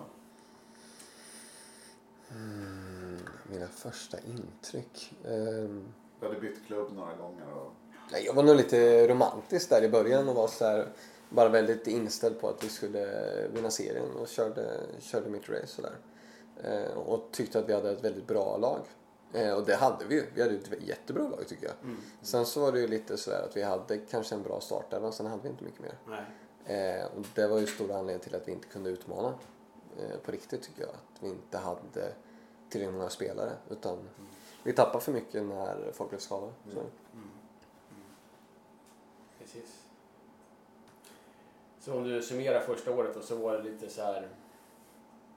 Mm, mina första intryck. Ehm, Du hade bytt klubb några gånger och... Jag var nog lite romantisk där i början och var så här, bara väldigt inställd på att vi skulle vinna serien och körde, körde mitt race sådär. Eh, och tyckte att vi hade ett väldigt bra lag. Eh, och det hade vi ju. Vi hade ett jättebra lag tycker jag. Mm. Sen så var det ju lite sådär att vi hade kanske en bra start där men sen hade vi inte mycket mer. Eh, och det var ju stora anledningen till att vi inte kunde utmana eh, på riktigt tycker jag. Att vi inte hade tillräckligt många spelare. Utan vi tappade för mycket när folk blev skadade. Så. Mm. Precis. Så om du summerar första året och så var det lite så här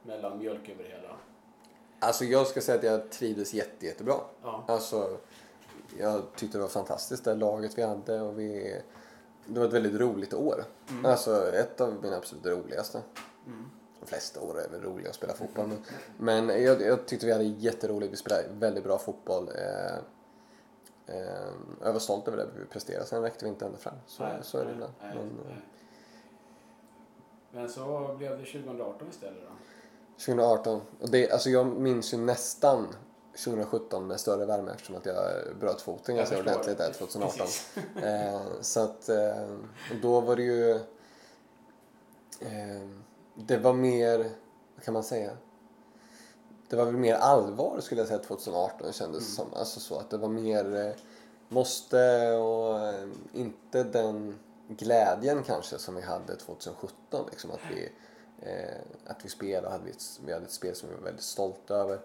mellanmjölk över det hela. Alltså jag ska säga att jag trivdes jätte, jättebra. Ja. Alltså, jag tyckte det var fantastiskt det laget vi hade och vi... Det var ett väldigt roligt år. Alltså ett av mina absolut roligaste. Mm. De flesta år är väl roliga att spela fotboll. Men, men jag, jag tyckte vi hade jätteroligt. Vi spelade väldigt bra fotboll. Eh, eh, jag var stolt över det vi presterade. Sen räckte vi inte ända fram. Så, Nej, så är det ibland. nej, Men, nej. eh, Men så blev det 2018 istället då? 2018. Och det, alltså jag minns ju nästan 2017 med större värme eftersom att jag bröt foten Jag ganska ordentligt där 2018. Precis. [LAUGHS] Eh, så att eh, då var det ju... Eh, det var mer, vad kan man säga? Det var väl mer allvar skulle jag säga 2018 kändes Mm. som. Alltså så att det var mer eh, måste och eh, inte den glädjen kanske som vi hade 2017. Liksom att vi, eh, att vi spelade hade ett, vi hade ett spel som vi var väldigt stolta över.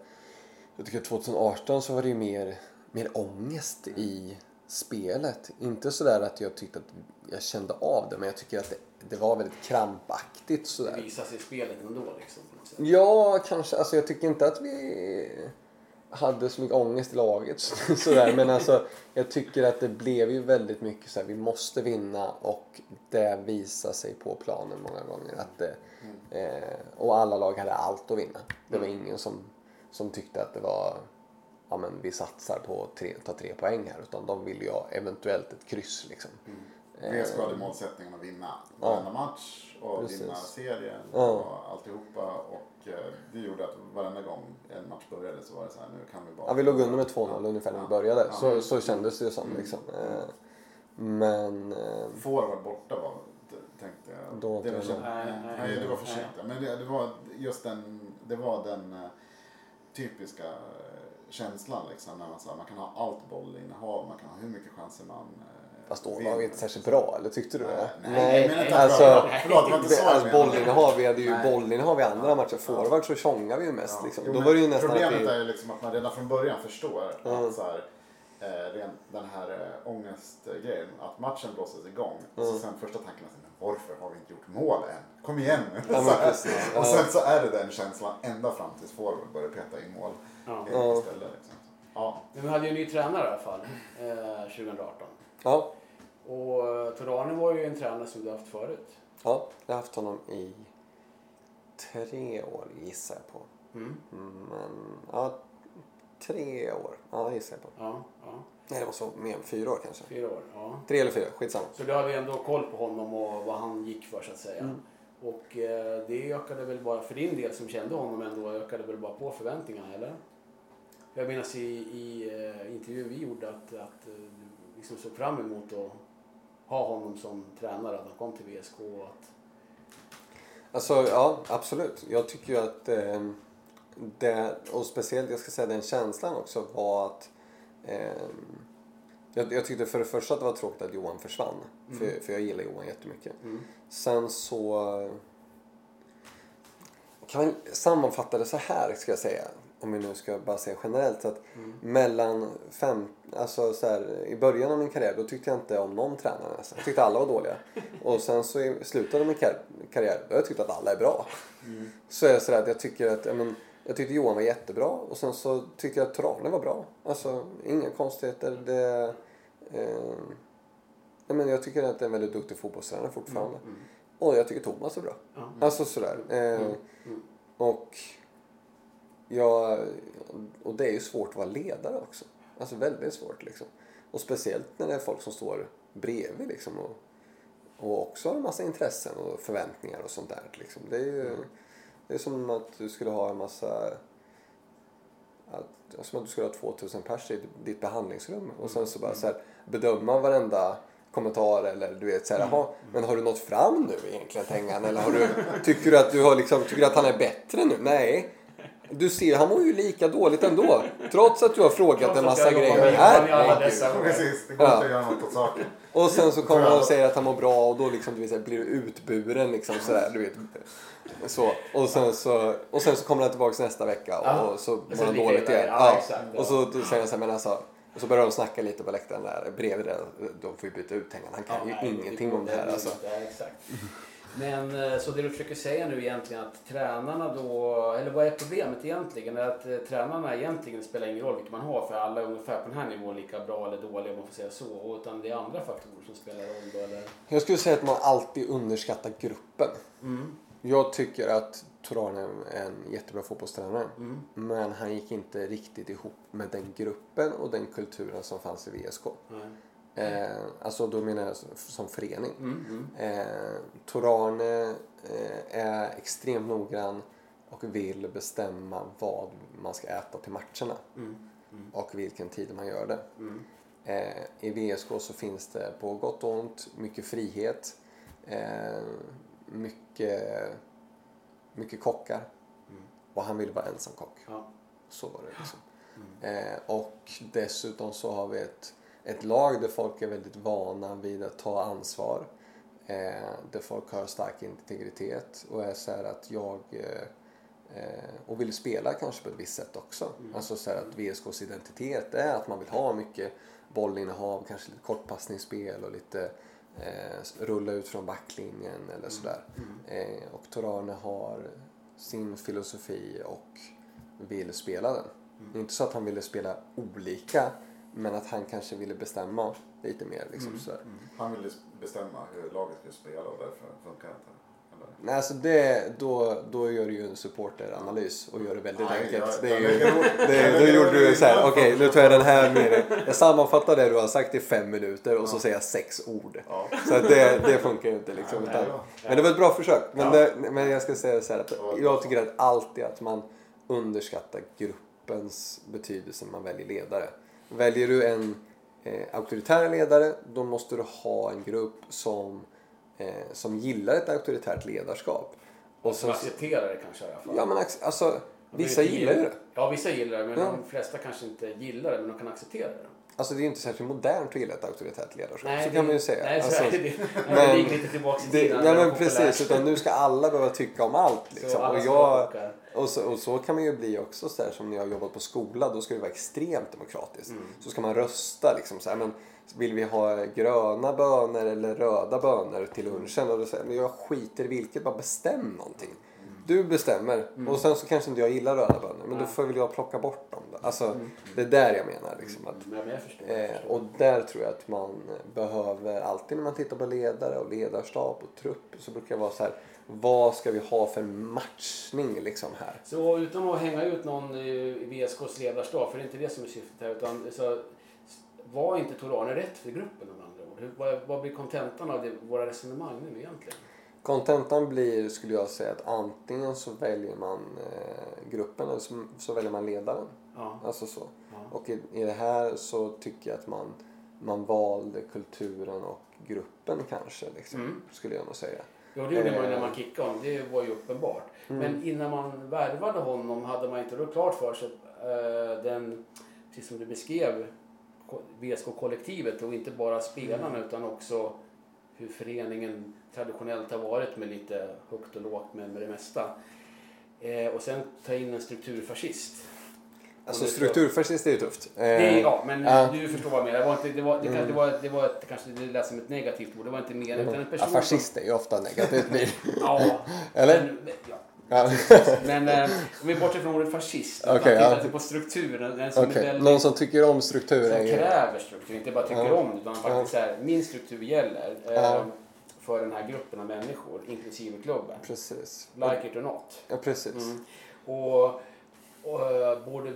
Jag tycker att 2018 så var det ju mer, mer ångest i spelet. Inte sådär att jag tyckte att jag kände av det men jag tycker att det, det var väldigt krampaktigt Det sådär. visade sig i spelet ändå liksom. Ja, kanske. Alltså jag tycker inte att vi hade så mycket ångest i laget. [LAUGHS] Sådär. Men alltså, jag tycker att det blev ju väldigt mycket så här, vi måste vinna och det visar sig på planen många gånger. Att det, eh, och alla lag hade allt att vinna. Det var ingen som, som tyckte att det var ja, men vi satsar på att ta tre poäng här utan de ville ju ha eventuellt ett kryss liksom. VSK hade målsättningen att vinna Ja. varenda match och Precis. vinna serien Ja. och alltihopa. Och eh, det gjorde att varenda gång en match började så var det så här, nu kan vi bara... Ja, vi låg under med 2-0 ungefär när vi Ja. började. Ja. Så, så kändes det ju som liksom. Eh, Men... eh, Forward borta var, tänkte jag. Då det var jag. nej, Nej, nej, det var för sent. ja. Men det, det var just den, det var den typiska känslan liksom. När man, så här, man kan ha allt bollinnehav, man kan ha hur mycket chanser man eh, Fast var vi inte särskilt bra, eller tyckte du det? Nej, nej, menar inte att alltså. Förlåt, det var inte alltså bollinnehav, vi hade ju Nej. bollinnehav i andra Ja. matcher. Forward så tjongade vi ju mest Ja. liksom. Jo, Då men var det ju nästan att Problemet vi... är ju liksom att man redan från början förstår Ja. att så här, eh, den här eh, ångestgrejen, att matchen blåses igång. Och Ja. så sen första tanken är så men varför har vi inte gjort mål än? Kom igen nu! Ja, [LAUGHS] Så men här. precis. och sen så är det den känslan ända fram tills forward börjar peta in mål Ja. Ja. istället. Liksom. Ja. Men vi hade ju en ny tränare i alla fall, eh, 2018. Ja, Och eh, Torane var ju en tränare som du haft förut. ja, jag har haft honom i tre år gissar jag på. Mm. Men, ja, tre år. Ja, gissar jag på. Ja, ja. Nej, det var så mer än fyra år kanske. Fyra år. Ja. Tre eller fyra, skitsamma. Så du hade ändå koll på honom och vad han gick för så att säga. Mm. Och eh, det ökade väl bara, för din del som kände honom ändå, ökade väl bara på förväntningarna eller? Jag minns i, i eh, intervjun vi gjorde att, att eh, du liksom såg fram emot att ha honom som tränare, att han kom till VSK och att Alltså, ja, absolut. Jag tycker ju att eh, det, och speciellt, jag ska säga den känslan också var att eh, jag, jag tyckte för det första att det var tråkigt att Johan försvann. För, för jag gillar Johan jättemycket. Sen så kan man sammanfatta det så här ska jag säga. Om vi nu ska bara säga generellt. Så att mellan fem, alltså så här, I början av min karriär då tyckte jag inte om någon tränare nästan. Jag tyckte alla var dåliga. [LAUGHS] Och sen så i slutet av min kar- karriär då har jag tyckt att alla är bra. Så är jag sådär att jag tycker att, ja, men, jag tyckte Johan var jättebra och sen så tyckte jag att Torane var bra. Alltså inga konstigheter. Det, eh, ja, men jag tycker att det är en väldigt duktig fotbollstränare fortfarande. Och jag tycker Thomas är bra. Alltså sådär. Eh, Och Ja, och det är ju svårt att vara ledare också. Alltså väldigt svårt liksom. Och speciellt när det är folk som står bredvid liksom och, och också har en massa intressen och förväntningar och sånt där liksom. Det är ju det är som att du skulle ha en massa att, som att du skulle ha 2000 pers i ditt behandlingsrum och sen så bara så här, bedöma varenda kommentar eller du vet såhär, jaha, men har du nått fram nu egentligen Tengan? Eller har du, tycker du att du har liksom, tycker du att han är bättre nu? Nej. Du ser, han mår ju lika dåligt ändå. Trots att du har frågat Trots en att massa grejer. år. Precis, det går inte att göra något åt saken. Och sen så kommer han och säger att han mår bra och då liksom, du vet, här, blir du utburen liksom sådär, du vet. Så. Och, sen så, och sen så kommer han tillbaka nästa vecka och, och så mår han dåligt igen. ja. Och så säger han så här, men alltså, och så börjar de snacka lite på läktaren där bredvid det. De får ju byta ut Tengan. Han kan ju nej, ingenting om det här alltså. Men eh, så det du försöker säga nu egentligen att tränarna då, eller vad är problemet egentligen? Är att eh, tränarna egentligen spelar ingen roll vilka man har för alla är ungefär på den här nivån lika bra eller dåliga om man får säga så. Utan det är andra faktorer som spelar roll då eller? Jag skulle säga att man alltid underskattar gruppen. Mm. Jag tycker att Torane är en jättebra fotbollstränare. Mm. Men han gick inte riktigt ihop med den gruppen och den kulturen som fanns i VSK. Nej. Eh, alltså då menar jag som förening. Mm, mm. Eh, Torane eh, är extremt noggrann och vill bestämma vad man ska äta till matcherna. Mm. Mm. Och vilken tid man gör det. Mm. Eh, I VSK så finns det på gott och ont mycket frihet. Eh, mycket, mycket kockar. Mm. Och han vill vara ensam kock. Ja. Så var det liksom. Eh, och dessutom så har vi ett, ett lag där folk är väldigt vana vid att ta ansvar. Eh, där folk har stark integritet och är så att jag eh, eh, och vill spela kanske på ett visst sätt också. Alltså så att VSKs identitet är att man vill ha mycket bollinnehav, kanske lite kortpassningsspel och lite eh, rulla ut från backlinjen eller sådär. Eh, och Torane har sin filosofi och vill spela den. Det är inte så att han ville spela olika men att han kanske ville bestämma lite mer. Liksom, sådär. Han ville bestämma hur laget skulle spela och därför funkar inte. Nej, alltså det, då, då gör du ju en supporteranalys och gör det väldigt Nej, enkelt. jag- det är ju, det, då gjorde ord du så här, okej på nu tar jag den här meningen. Jag sammanfattar det du har sagt i fem minuter och så Ja. säger jag sex ord. Ja. Så det, det funkar ju inte liksom. Nej, Utan, men det var ett bra försök. Men, det, men jag ska säga så här att jag tycker att alltid att man underskattar gruppens betydelse när man väljer ledare. Väljer du en eh, auktoritär ledare då måste du ha en grupp som, eh, som gillar ett auktoritärt ledarskap. Och Som accepterar det kanske i alla fall. ja men alltså, vissa inte- gillar ju det. Ja, vissa gillar det, men Ja. de flesta kanske inte gillar det, men de kan acceptera det. Alltså det är ju inte särskilt modernt att gilla ett auktoritärt ledarskap. så det- kan man ju säga. Nej, så alltså, det. [LAUGHS] Nej, men- det ligger lite tillbaka när det men precis, utan nu ska alla behöva tycka om allt. Så Liksom. Och, jag. Och, så, och så kan man ju bli också så här, som när jag har jobbat på skola. Då ska det vara extremt demokratiskt. Mm. Så ska man rösta liksom så här, men vill vi ha gröna bönor eller röda bönor till lunchen? Och då säger jag, jag skiter i vilket, bara bestäm någonting. du bestämmer Mm. och sen så kanske inte jag gillar röda bönor men då får väl jag plocka bort dem. Då. Alltså, Mm. Det är där jag menar. Liksom, att, Men jag förstår. jag eh, förstår. och där tror jag att man behöver, alltid när man tittar på ledare och ledarstab och trupp så brukar det vara så här, vad ska vi ha för matchning liksom här? Så utan att hänga ut någon i VSKs ledarstab, för det är inte det som är syftet här, utan så var inte Tor Arne rätt för gruppen med andra ord? Hur, vad, vad blir kontentan av det, våra resonemang nu egentligen? Kontentan blir, skulle jag säga, att antingen så väljer man eh, gruppen eller så, så väljer man ledaren. Ja. Alltså så. ja. Och i, i det här så tycker jag att man, man valde kulturen och gruppen kanske, liksom, Mm. skulle jag nog säga. Jo, det gjorde man ju Eh. när man kickade honom. Det var ju uppenbart. Mm. Men innan man värvade honom hade man inte då klart för sig uh, den, precis som du beskrev, ko- VSK-kollektivet och inte bara spelarna utan också hur föreningen traditionellt har varit med lite högt och lågt men med det mesta. Eh, och sen ta in en strukturfascist. Alltså det- strukturfascist är ju tufft. Eh, Det är, ja, men ja. du förstår vad jag menar. Det var inte, det var, det, Mm. det var, det var kanske det lät som ett negativt ord. Det var inte mer utan en ja, person fascist är ju ofta negativt. Ja. [LAUGHS] Eller? Men, ja. Ja. [LAUGHS] Men eh, om vi bortser från ordet fascist. Okay, ja. tittar på strukturen. Som, väldigt, någon som tycker om struktur som kräver struktur. Inte bara tycker Ja. om utan faktiskt så här, min struktur gäller. Eh, Ja. För den här gruppen av människor, inklusive klubben. Precis. Like it or not. Ja, precis. Mm. Och, och eh, borde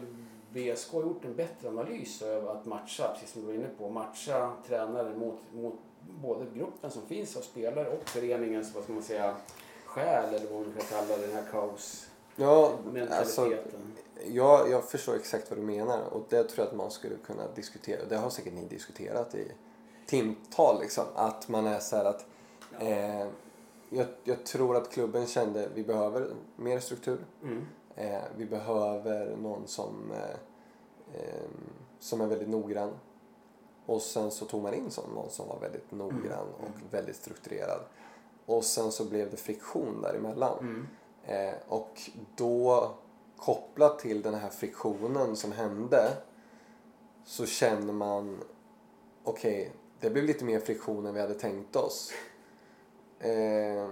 VSK ha gjort en bättre analys över att matcha, precis som du var inne på, matcha tränare mot, mot både gruppen som finns av spelare och föreningens, vad ska man säga, själ eller vad man ska kalla den här kaosmentaliteten. Ja, alltså, jag, jag förstår exakt vad du menar och det tror jag att man skulle kunna diskutera. Det har säkert ni diskuterat i timtal liksom. Att man är så att eh, jag, jag tror att klubben kände att vi behöver mer struktur. mm. Eh, vi behöver någon som, eh, eh, som är väldigt noggrann. Och sen så tog man in sån, någon som var väldigt noggrann och väldigt strukturerad. Och sen så blev det friktion däremellan. Mm. Eh, och då kopplat till den här friktionen som hände så känner man okej, det blev lite mer friktion än vi hade tänkt oss. Eh,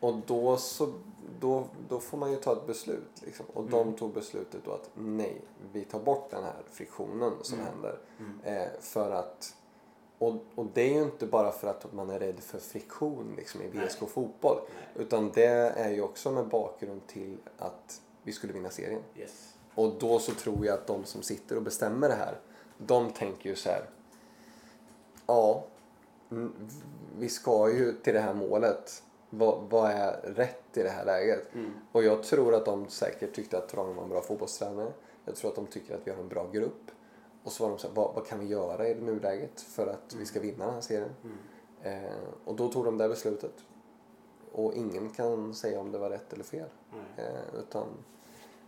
och då så då, då får man ju ta ett beslut. Liksom. Och de Mm. tog beslutet då att nej, vi tar bort den här friktionen som Mm. händer. Mm. Eh, för att och, och det är ju inte bara för att man är rädd för friktion liksom, i. VSK fotboll. Nej. Utan det är ju också med bakgrund till att vi skulle vinna serien. Yes. Och då så tror jag att de som sitter och bestämmer det här, de tänker ju så här. Ja, mm, vi ska ju till det här målet. Vad, vad är rätt i det här läget? Mm. Och jag tror att de säkert tyckte att Tranås var en bra fotbollstränare. Jag tror att de tycker att vi har en bra grupp. Och så var de så här, vad, vad kan vi göra i nuläget för att vi ska vinna den här serien? Mm. Eh, och då tog de det beslutet. Och ingen kan säga om det var rätt eller fel. Eh, utan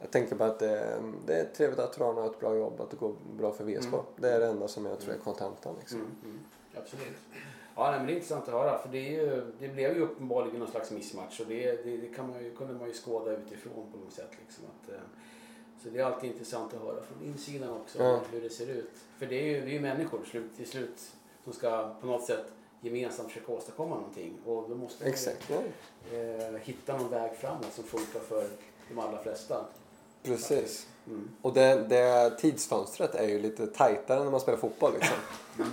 jag tänker bara att det, det är trevligt att Tranås har ett bra jobb, att det går bra för VSK. Mm. Det är det enda som jag tror är kontentan. Liksom. Mm, mm, absolut. Ja, nej, men det är intressant att höra. För det, är ju, det blev ju uppenbarligen någon slags missmatch. Och det, det, det kan man ju, kunde man ju skåda utifrån på något sätt. Liksom, att, eh, så det är alltid intressant att höra från insidan också Ja. hur det ser ut. För det är ju, det är ju människor slut, till slut som ska på något sätt gemensamt försöka åstadkomma någonting. Och då måste man ju eh, hitta någon väg framåt som funkar för de allra flesta. Precis. Mm. Och det, det tidsfönstret är ju lite tajtare när man spelar fotboll. Liksom.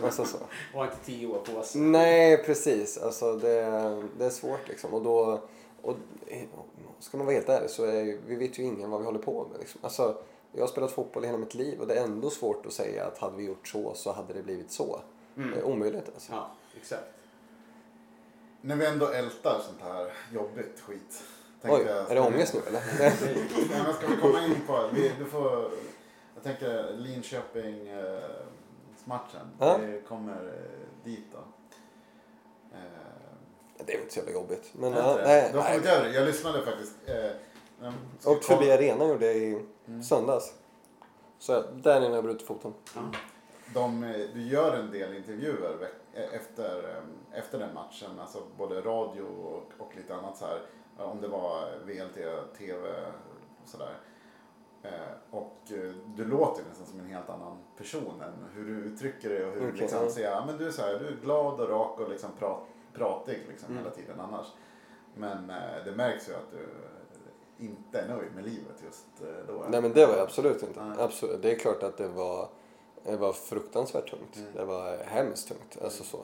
alltså så. Och inte tio år på sig. Nej, precis. Alltså, det, det är svårt liksom. Och då, och, ska man vara helt ärlig så är vi vet ju ingen vad vi håller på med. Liksom. Alltså, jag har spelat fotboll hela mitt liv och det är ändå svårt att säga att hade vi gjort så så hade det blivit så. Mm. Det är omöjligt alltså. Ja, exakt. När vi ändå ältar sånt här jobbigt skit. Oj, är det ångest nu eller? Nej, men ska vi komma in på vi, du får, Jag tänker Linköping-matchen. Ja. Vi kommer eh, dit då. Eh, det är inte så jävla jobbigt. Men, är ja, nej, vi nej. göra det. Jag lyssnade faktiskt. Eh, kolla- förbi arenan gjorde jag i Mm. söndags. Så där inne har jag brutit foten. Ja. De, eh, du gör en del intervjuer eh, efter, eh, efter den matchen, alltså både radio och, och lite annat så här. Eh, Om det var VLT, TV och sådär. Eh, Och eh, du låter nästan som en helt annan person än hur du uttrycker dig och hur du Okej, liksom säger, ja men du är så här, du är glad och rak och liksom prat, pratig liksom Mm. hela tiden annars. Men eh, det märks ju att du inte är nöjd med livet just eh, då. Nej men det var jag absolut inte. Nej. Absolut. Det är klart att det var, det var fruktansvärt tungt. Mm. Det var hemskt tungt. Alltså så.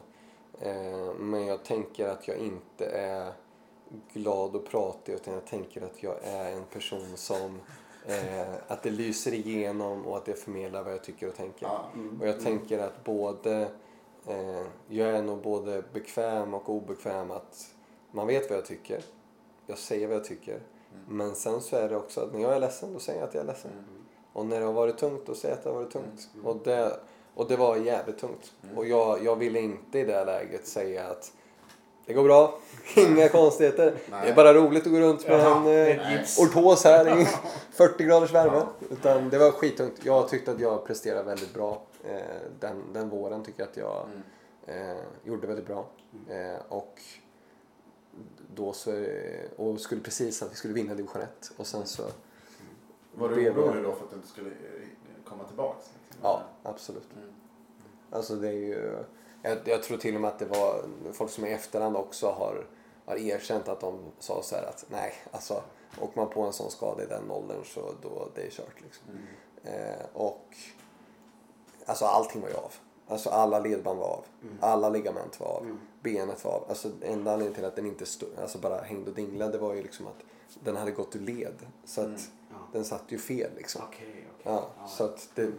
Eh, men jag tänker att jag inte är glad och pratig utan jag tänker att jag är en person som eh, att det lyser igenom och att det förmedlar vad jag tycker och tänker. Ja. Och jag tänker att både eh, jag är nog både bekväm och obekväm att man vet vad jag tycker. Jag säger vad jag tycker. Men sen så är det också att när jag är ledsen då säger jag att jag är ledsen. Och när det har varit tungt då säger jag att det har varit tungt. Och, det, och det var jävligt tungt. Och jag, jag ville inte i det läget säga att det går bra, inga konstigheter. Det är Nej. bara roligt att gå runt med Jaha, en eh, ortos här i [LAUGHS] 40 graders värme. Utan det var skittungt. Jag tyckte att jag presterade väldigt bra. Eh, den, den våren tycker jag att jag eh, gjorde väldigt bra. Eh, och då så, eh, och skulle precis att vi skulle vinna division 1. Och sen så, Var du orolig då för att du inte skulle eh, komma tillbaks? Liksom? ja absolut. Alltså det är ju, jag, jag tror till och med att det var folk som i efterhand också har, har erkänt att de sa så här att nej, alltså åker man på en sån skada i den åldern så då det är kört liksom. Eh, och alltså allting var ju av. Alltså alla ledband var av. Alla ligament var av. Benet var av. Alltså enda anledningen till att den inte stod, alltså bara hängde och dinglade var ju liksom att den hade gått ur led. Så att Ja. den satt ju fel liksom. Okej, okej. Ja, Ja. så att det,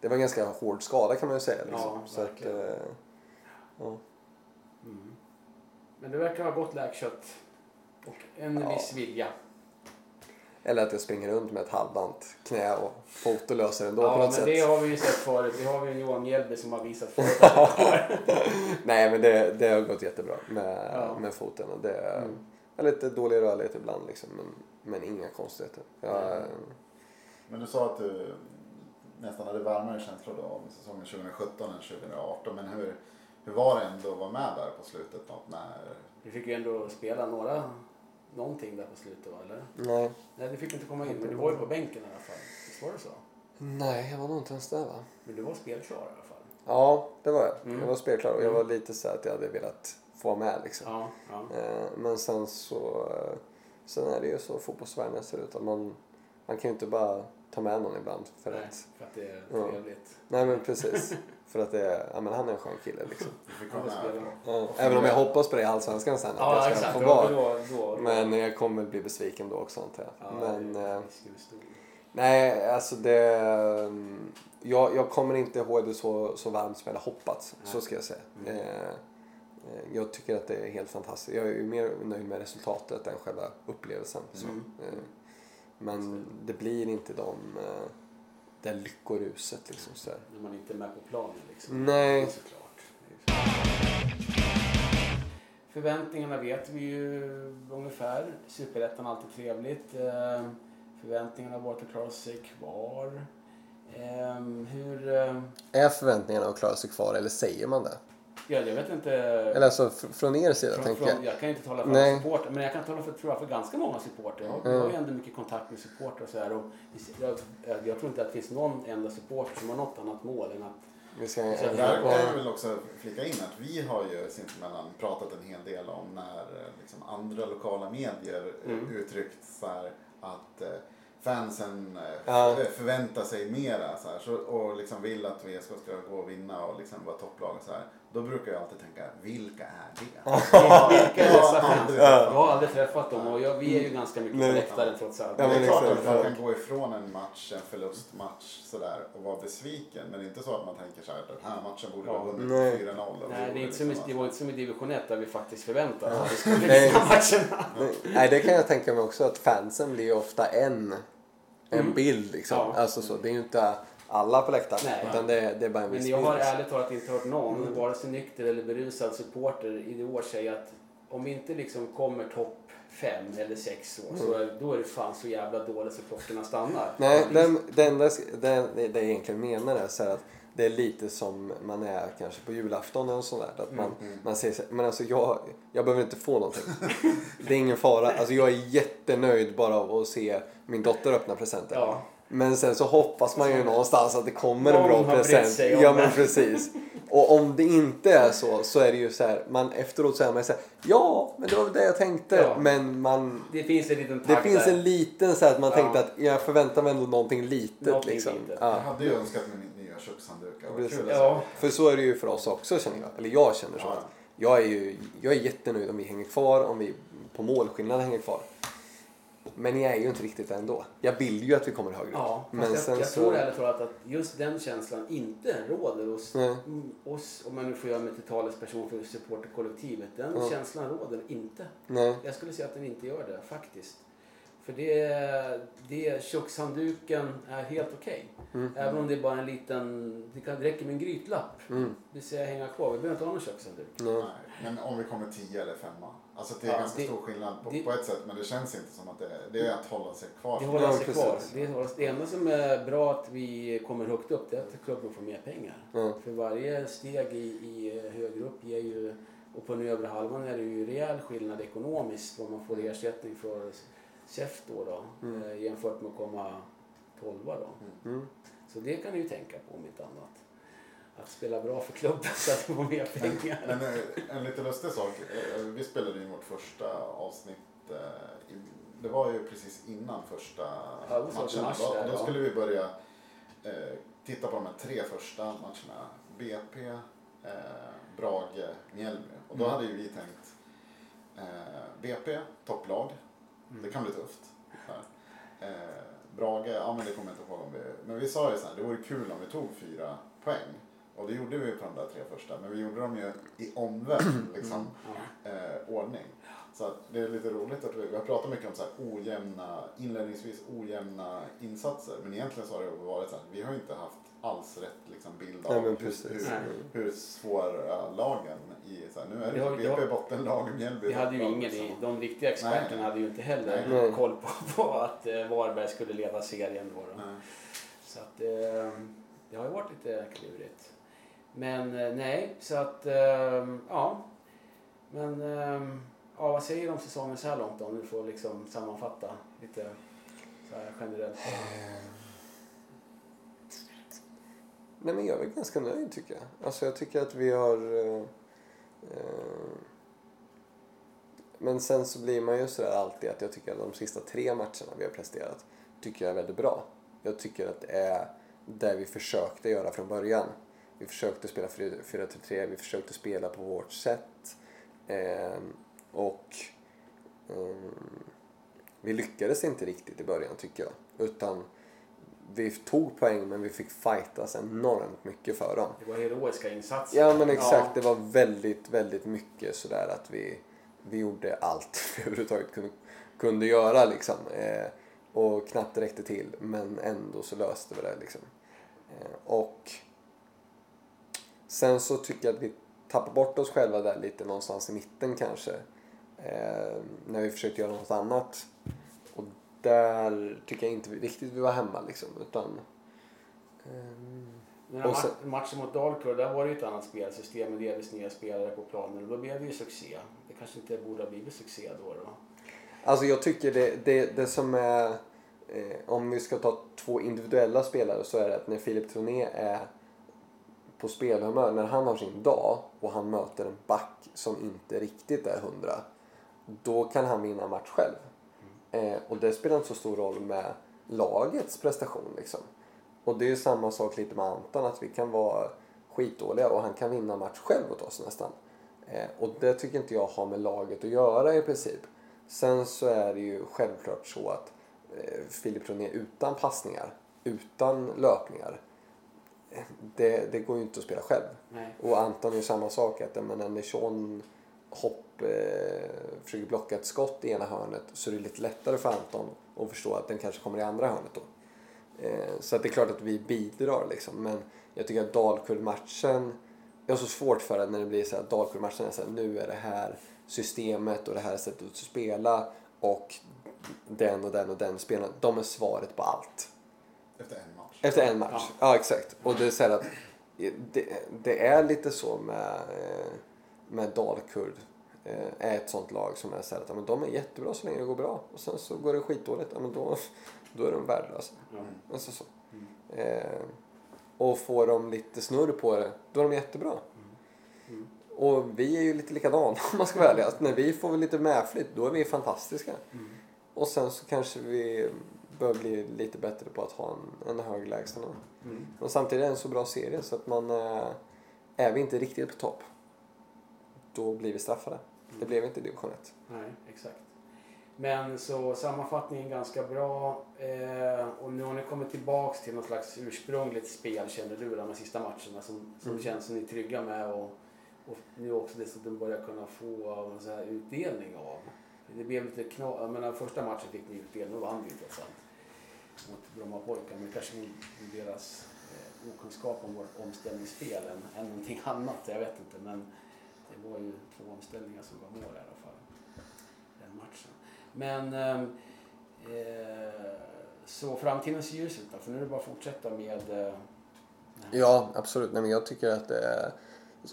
det var en ganska hård skada kan man ju säga. Liksom. Ja, så att, eh, ja. Mm. Men det verkar ha gott läkkött. Och en Ja. viss vilja. Eller att jag springer runt med ett halvdant knä och fot och löser ändå på Ja, något men sätt. det har vi ju sett förut. Det har vi ju Johan Mjällby som har visat [LAUGHS] förut att. Nej men det, det har gått jättebra med, Ja. med foten. Och det, Mm. Jag har lite dålig rörlighet ibland liksom, men, men inga konstigheter. Jag, Mm. Men du sa att du nästan hade varmare känslor då om säsongen 2017 än 2018. Men hur, hur var det ändå att vara med där på slutet? Något när... Vi fick ju ändå spela några, någonting där på slutet va, eller? Nej. Nej, du fick inte komma in, men du var ju på bänken i alla fall. Visst var det så? Nej, jag var nog inte ens där va? Men du var spelklar i alla fall. Ja, det var jag. Mm. Jag var spelklar och jag Mm. var lite så att jag hade velat få vara med liksom. Ja, ja. Eh, Men sen så... eh, Sen är det ju så fotbollsvärlden ser ut att man, man kan ju inte bara ta med någon ibland för Nej, att... för att det är Ja. trevligt. Nej men precis. för att det är, ja men han är en skön kille liksom. Ja, även om jag hoppas på det i Allsvenskan sen att Ja, jag ska exakt. få Då, vara. då, då, Men jag kommer bli besviken då också antar jag. Ja, Men eh, nej, alltså det... mm, Jag, jag kommer inte ihåg det så, så varmt som jag hade hoppats. Nej. Så ska jag säga. Mm. Eh, eh, jag tycker att det är helt fantastiskt. Jag är ju mer nöjd med resultatet än själva upplevelsen. Så. Mm. Eh, men det blir inte de, eh, det lyckoruset liksom. Så. När man inte är med på planen liksom. Nej. Såklart. Förväntningarna vet vi ju ungefär. Superettan är alltid trevligt. Eh, Förväntningarna har varit att klara sig kvar. Eh, Hur... Är förväntningarna att klara sig kvar eller säger man det? Ja, jag vet inte. Eller alltså fr- från er sida Från, tänker jag. jag kan inte tala för Nej. alla supportrar, men jag kan tala för, tror jag, för ganska många supportrar. Jag, Mm. jag har ju ändå mycket kontakt med supportrar och så här. Och jag, jag, jag tror inte att det finns någon enda supporter som har något annat mål än att... Vi ska, Där kan jag väl också flika in att vi har ju sinsemellan pratat en hel del om när eh, liksom, andra lokala medier Mm. uttryckt så här att eh, fansen eh, Ja. förväntar sig mera så här, så, och liksom vill att VSK ska gå och vinna och liksom vara topplag och så här. Då brukar jag alltid tänka, vilka är det? Vilka är dessa fans? Ja. Jag har aldrig träffat dem och jag, vi är ju ganska mycket på läktaren trots allt. Ja, det är men klart att man kan gå ifrån en match, en förlustmatch sådär och vara besviken. Men det är inte så att man tänker så här, den här matchen borde Ja. vara vunnit Nej. med 4-0. och Nej, det, är inte som, liksom det var inte som i division 1 där vi faktiskt förväntade oss att vi skulle vinna matcherna. Nej, det kan jag tänka mig också att fansen blir ju ofta en, en Mm. bild liksom. Ja. Alltså så, det är ju inte alla på läktaren Nej. utan det, det är bara en viss Men jag har ärligt talat inte hört någon, vare sig nykter eller berusad supporter i år säga att om vi inte liksom kommer topp fem eller sex år så är, då är det fan så jävla dåligt så klockorna stannar. Nej, den, det enda det, det jag egentligen menar är så att det är lite som man är kanske på julafton eller sånt där. Att man, Mm, man säger så här, men alltså jag, jag behöver inte få någonting. det är ingen fara. Alltså jag är jättenöjd bara av att se min dotter öppna presenter. Ja. Men sen så hoppas man ju någonstans att det kommer en bra present. Ja det. men precis. Och om det inte är så så är det ju så här, man efteråt så är man så här, ja men det var väl det jag tänkte. Ja. Men man, Det finns en liten det finns en liten så här att man Ja. tänkte att jag förväntar mig ändå någonting litet Någonting liksom. litet. Jag Ja. hade ju önskat mig nya kökshanddukar. Kul att Ja. För så är det ju för oss också känner jag. Eller jag känner så. Ja. att Jag är ju jag är jättenöjd om vi hänger kvar, om vi på målskillnad hänger kvar. Men jag är ju inte riktigt där ändå. Jag vill ju att vi kommer högre upp. Ja, fast Men jag, sen jag så... tror ärligt talat att just den känslan inte råder hos mm, oss, om man nu får göra mig till talesperson för supporterkollektivet. Den Ja. känslan råder inte. Nej. Jag skulle säga att den inte gör det faktiskt. För det, det kökshandduken är helt okej. Mm. Även om det är bara en liten, det kan det räcker med en grytlapp. Mm. Det ser jag hänga kvar. Vi behöver inte ha någon kökshandduk. Nej. Nej, men om vi kommer 10 eller 5 Alltså det är Ja, ganska det- stor skillnad på, det- på ett sätt men det känns inte som att det är, det är att hålla sig kvar. Det håller sig kvar. Det, håller, det enda som är bra att vi kommer högt upp det är att klubben får mer pengar. Ja. För varje steg i, i högre upp ger ju, och på den övre halvan är det ju rejäl skillnad ekonomiskt vad man får ersättning för SEF då, då Mm. eh, jämfört med att komma 12 då. Mm. Så det kan ni ju tänka på om inte annat. Att spela bra för klubben så att vi får mer pengar. Men eh, en lite lustig sak. eh, Vi spelade in vårt första avsnitt. eh, Det var ju precis innan första Ja, matchen. Då, där, då ja. skulle vi börja eh, titta på de här tre första matcherna. BP, eh, Brage, Mjällby. Och då Mm. hade ju vi tänkt eh, BP, topplag. Mm. Det kan bli tufft. Eh, Brage, ja men det kommer jag inte ihåg om vi... Men vi sa ju så här, det vore kul om vi tog fyra poäng. Och det gjorde vi på de där tre första. Men vi gjorde dem ju i omvänd [CLEARS THROAT] liksom, Ja. eh, ordning. Så att det är lite roligt att vi, vi har pratat mycket om så här ojämna, inledningsvis ojämna insatser. Men egentligen så har det varit så här, vi har inte haft alls rätt liksom, bild av Nej, men hur, precis. hur, Nej. hur svåra lagen i, så här, nu är det BP bottenlag, Mjällby Vi hade ju ingen i, liksom. de riktiga experterna Nej. hade ju inte heller Nej. koll på, [LAUGHS] på att eh, Varberg skulle leda serien då. då. Så att eh, det har ju varit lite klurigt. Men eh, nej, så att eh, ja. Men eh, ja, vad säger du om säsongen så här långt då? Om du får liksom sammanfatta lite så här generellt. Nej men jag är väl ganska nöjd tycker jag. Alltså jag tycker att vi har... Eh, eh, men sen så blir man ju sådär alltid att jag tycker att de sista tre matcherna vi har presterat tycker jag är väldigt bra. Jag tycker att det är det vi försökte göra från början. Vi försökte spela 4-3-3, vi försökte spela på vårt sätt. Eh, och ehm, vi lyckades inte riktigt i början tycker jag. Utan vi tog poäng men vi fick fightas enormt mycket för dem. Det var heroiska insatser. Ja men exakt, Ja. det var väldigt, väldigt mycket sådär att vi, vi gjorde allt [LAUGHS] vi överhuvudtaget kunde, kunde göra liksom. Eh, och knappt räckte till men ändå så löste vi det liksom. Eh, och sen så tycker jag att vi tappar bort oss själva där lite någonstans i mitten kanske. Eh, när vi försökte göra något annat. Och där tycker jag inte riktigt vi var hemma liksom utan ehm, Den här sen- ma- matchen mot Dalkurd, där var det ju ett annat spelsystem med delvis nya spelare på planen. Då blev det ju succé. Det kanske inte borde ha blivit succé då. då. Alltså jag tycker det, det, det som är, eh, om vi ska ta två individuella spelare så är det att när Filip Troné är på spelhumör, när han har sin dag och han möter en back som inte riktigt är hundra, då kan han vinna match själv. Eh, och det spelar inte så stor roll med lagets prestation liksom. Och det är ju samma sak lite med Anton, att vi kan vara skitdåliga och han kan vinna match själv åt oss nästan. Eh, och det tycker inte jag har med laget att göra i princip. Sen så är det ju självklart så att eh, Filip Roné utan passningar, utan löpningar, det, det går ju inte att spela själv. Nej. Och Anton är samma sak, att men när Sean hopp eh, försöker blocka ett skott i ena hörnet så är det lite lättare för Anton att förstå att den kanske kommer i andra hörnet då. Eh, så att det är klart att vi bidrar liksom. Men jag tycker att Dalkurd-matchen, jag har så svårt för det när det blir så här att Dalkurd-matchen är så här, nu är det här systemet och det här sättet att spela och den och den och den spelaren, de är svaret på allt. Efter en match. Efter en match, ja, Ja. exakt. Och det är så här att det, det är lite så med, eh, med Dalkurd. eh, Är ett sånt lag som är så här att men de är jättebra så länge det går bra. Och sen så går det skitdåligt, men då, [LAUGHS] då är de värdelösa. Ja. Alltså så. Mm. Eh, och får de lite snurr på det, då är de jättebra. Mm. Och vi är ju lite likadana [LAUGHS] om man ska vara ärlig. Alltså, när vi får lite medflytt, då är vi fantastiska. Mm. Och sen så kanske vi bör bli lite bättre på att ha en, en hög lägstanivå. Mm. Men samtidigt är det en så bra serie så att man... eh, Är vi inte riktigt på topp, då blir vi straffade. Det blev inte division 1. Nej, exakt. Men så sammanfattningen ganska bra. Eh, och nu har ni kommit tillbaks till något slags ursprungligt spel känner du de här sista matcherna som, som Mm. känns som ni är trygga med och, och nu också dessutom börjar kunna få så här, utdelning av. Det blev lite knas. Jag menar första matchen fick ni utdelning och vann trots allt mot Brommapojkar. Men kanske deras eh, okunskap om vårt omställningsspel än, än någonting annat. Jag vet inte men det var ju två omställningar som var mål i alla fall. Den matchen. Men ehm, eh, så framtiden ser ljus ut då, för nu är det bara att fortsätta med eh, här- Ja, absolut. Nej, men jag tycker att det är,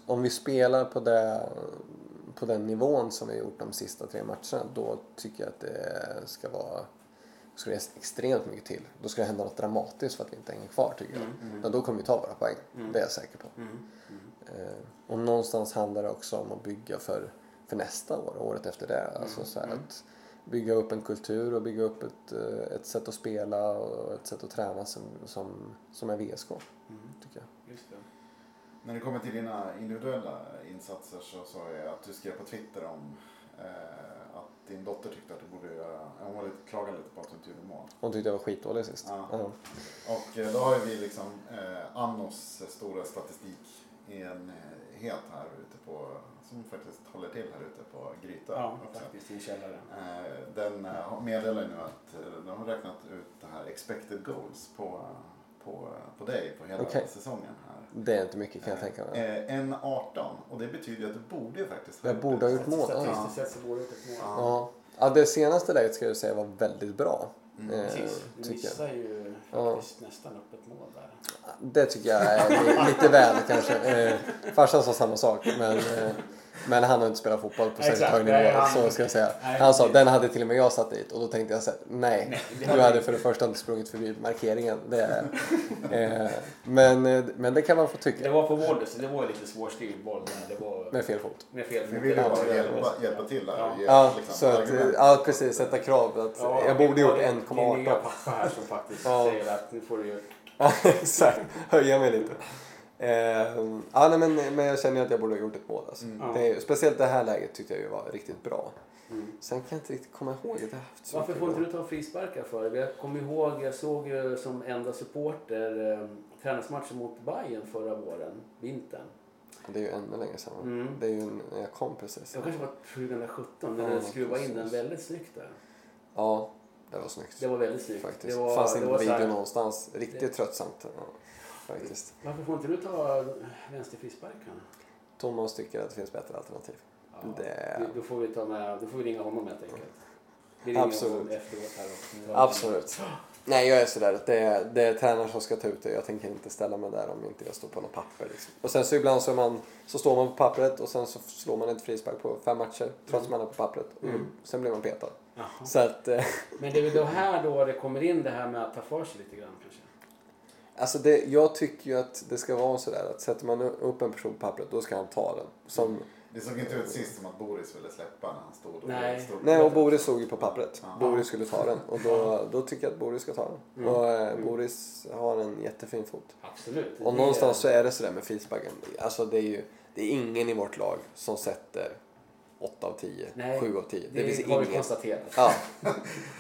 om vi spelar på, det, på den nivån som vi har gjort de sista tre matcherna då tycker jag att det ska vara ska det extremt mycket till. Då ska det hända något dramatiskt för att vi inte hänger kvar tycker jag. Mm, Ja, då kommer vi ta våra poäng. Mm. Det är jag säker på. Mm, mm. Eh, och någonstans handlar det också om att bygga för, för nästa år och året efter det. Alltså så här mm. att bygga upp en kultur och bygga upp ett, eh, ett sätt att spela och ett sätt att träna som, som, som är VSK. Mm, Tycker jag. just det. När det kommer till dina individuella insatser så sa jag att du skrev på Twitter om eh, din dotter tyckte att du borde göra, hon var lite, klagade lite på att du inte gjorde mål. Hon tyckte jag var skitdålig sist. Ja. Ja. Och eh, då har ju vi liksom eh, Annos stora statistikenhet här ute på, som faktiskt håller till här ute på Grytö. Ja, också. faktiskt i en källare. Eh, Den eh, har- meddelar nu att eh, de har räknat ut det här expected goals på, på, på dig på hela Okej. säsongen här. Det är inte mycket kan jag tänka mig. Eh, En 18 och det betyder ju att du borde ju faktiskt Jag borde ha gjort mål. Statistiskt sett så borde det ett mål. Ja. ja, det senaste läget ska jag säga var väldigt bra. Mm. Eh. Du missar ju Ja. faktiskt nästan upp ett mål där. Det tycker jag är li- lite väl kanske. Eh, farsan sa samma sak men, eh, men han har inte spelat fotboll på särskilt hög nivå. Så ska jag säga. Nej, Han sa den hade till och med jag satt dit och då tänkte jag så här, nej. Nej, det Du hade för det första inte sprungit förbi markeringen. Det är, eh, men, eh, men det kan man få Det tycka. var på Wårder så det var lite svårstyrd boll. Men det var Med fel fot. med fel Vi fot. vill ju Det bara hjälpa, hjälpa till där. Ja. Ja, liksom, så att, ja precis. Sätta krav. Att Ja, jag det borde gjort din- Din nya 1,18. pappa här som faktiskt Ja. säger att nu får du ju... [LAUGHS] Exakt. Höja mig lite. Eh, ja, nej, men, men jag känner att jag borde ha gjort ett mål. Alltså. Mm. Det är, speciellt det här läget tyckte jag ju var riktigt bra. Mm. Sen kan jag inte riktigt komma ihåg att jag haft så Varför får inte du ta frisparkar för? Jag kommer ihåg, jag såg ju som enda supporter eh, träningsmatchen mot Bayern förra våren, vintern. Det är ju ännu längre sedan. Mm. Det är ju när jag kom precis. Det kanske var 2017 när Ja, du skruvade in den väldigt snyggt där. Ja, det var snyggt. Det var väldigt snyggt. faktiskt. Det var, fanns det så video här, någonstans. Riktigt tröttsamt. Ja, faktiskt. Varför får inte du ta vänsterfrisparkarna? Thomas tycker att det finns bättre alternativ. Ja, Det- Då får vi ta med, då får vi ringa honom helt enkelt. Vi ringer Absolut. honom efteråt här och Absolut. Nej, jag är sådär det är, det är tränaren som ska ta ut det. Jag tänker inte ställa mig där om inte jag står på något papper. Liksom. Och sen så ibland så, man, så står man på pappret och sen så slår man ett frispark på fem matcher trots att man är på pappret. Och Mm. Sen blir man petad. Så att, eh, Men det är väl då här då det kommer in det här med att ta för sig lite grann kanske? Alltså det, jag tycker ju att det ska vara sådär att sätter man upp en person på pappret då ska han ta den. Som, Det såg inte ut sist som att Boris ville släppa när han stod och Nej. stod nej, och Boris stod ju på pappret. Ja. Boris skulle ta den och då, då tycker jag att Boris ska ta den. Mm. Och eh, Mm. Boris har en jättefin fot. Absolut. Och Det- någonstans så är det sådär med frisparken. Alltså det är ju det är ingen i vårt lag som sätter 8 av 10, Nej, 7 av 10. Det, Det, finns har vi konstaterat. Ja.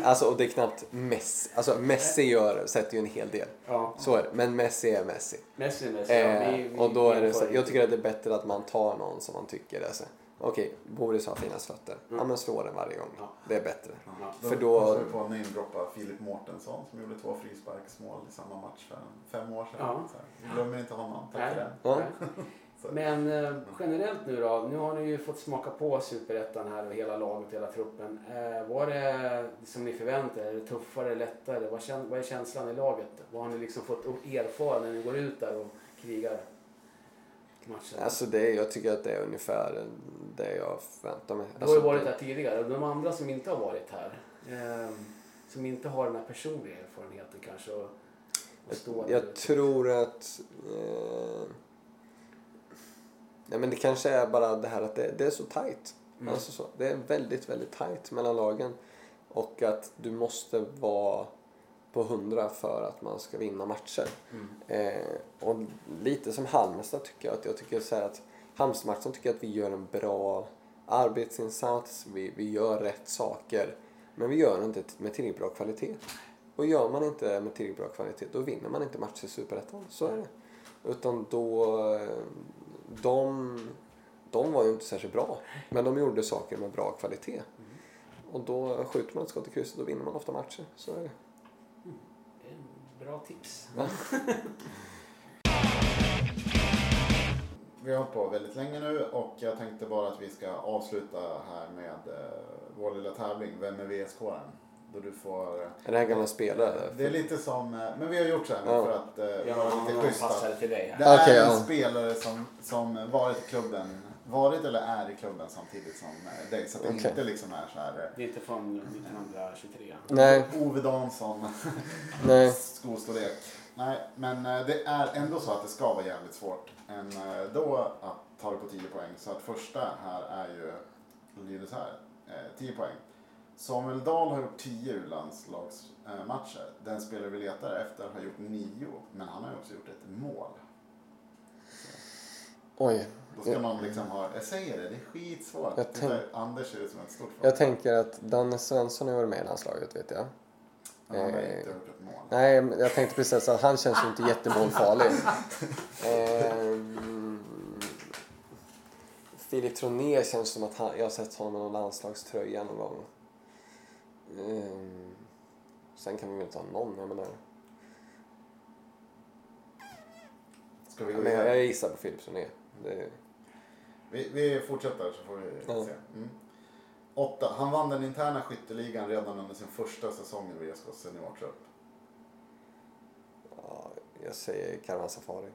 Alltså och det är knappt Messi. Alltså Messi gör, sätter ju en hel del. Ja. Så är det. Men Messi är Messi. Messi, Messi. ja, Eh, vi- vi- och då är det så, jag tycker att det är bättre att man tar någon som man tycker är så. Okej, Boris har finast fötter. Mm. Ja men slå den varje gång. Ja. Det är bättre. Ja. Då För då- passar vi på att namedroppa Filip Mårtensson som gjorde två frisparksmål i samma match för fem år sedan. Ja. Så här, glömmer inte honom. Tack Nej. för det. Men eh, generellt nu då, nu har ni ju fått smaka på superettan här och hela laget, hela truppen. Eh, var det som ni förväntade er? Är det tuffare, lättare? Vad, kän, vad är känslan i laget? Vad har ni liksom fått erfara när ni går ut där och krigar matchen? Alltså det, jag tycker att det är ungefär det jag förväntar mig. du har ju Alltså, varit här tidigare. De andra som inte har varit här, eh, som inte har den här personliga erfarenheten kanske. Och, Stå Jag tror att... Eh, nej men det kanske är bara det här att det, det är så tight. Mm. Alltså så, det är väldigt, väldigt tight mellan lagen. Och att du måste vara på hundra för att man ska vinna matcher. Mm. Eh, och lite som Halmstad tycker jag att jag tycker så att Halmstad-matchen tycker jag att vi gör en bra arbetsinsats, vi, vi gör rätt saker. Men vi gör det inte med tillräckligt bra kvalitet. Och gör man inte med tillräckligt bra kvalitet då vinner man inte matcher i Superettan. Så är det. Utan då... De, de var ju inte särskilt bra. Men de gjorde saker med bra kvalitet. Och då skjuter man ett skott i krysset då vinner man ofta matcher. Så är det. Bra tips. Ja. [LAUGHS] Vi har hållit på väldigt länge nu och jag tänkte bara att vi ska avsluta här med eh, vår lilla tävling. Vem är VSK-aren? Då du får... eh, Är det här gamla spelare? Det är lite som, eh, men vi har gjort så här nu Ja. för att eh, Jag vara lite schyssta. till dig Det här. är en ja. spelare som, som varit i klubben, varit eller är i klubben samtidigt som dig. Så att det Okej. inte liksom är så här Det är inte från 1923. Nej, Ove Dansson, nej. [LAUGHS] skostorlek. Nej, men det är ändå så att det ska vara jävligt svårt en, eh, då att ta det på 10 poäng. Så att första här är ju, lyder så här, eh, 10 poäng. Samuel Dahl har gjort 10 U-landslagsmatcher. Den spelare vi letar efter har gjort 9, men han har också gjort ett mål. Oj. Då ska man liksom ha, jag säger det, det är skitsvårt. Jag tänk- Anders ser ut som ett stort Jag tänker att Danne Svensson har varit med i landslaget vet jag. Han har eh, inte gjort ett mål. Nej, jag tänkte precis att han känns ju inte jättemålfarlig. [LAUGHS] Ehm, Filip Troné känns som att han, jag har sett honom med någon landslagströja någon gång. Ehm, sen kan vi väl ta någon, jag menar. Ska vi gå Men jag, jag gissar på Filip Troné. Det, Vi, vi fortsätter så får vi Ja. se. Mm. Åtta. Han vann den interna skytteligan redan under sin första säsong i VSKs seniortrupp. ja, jag säger Karvan Safari.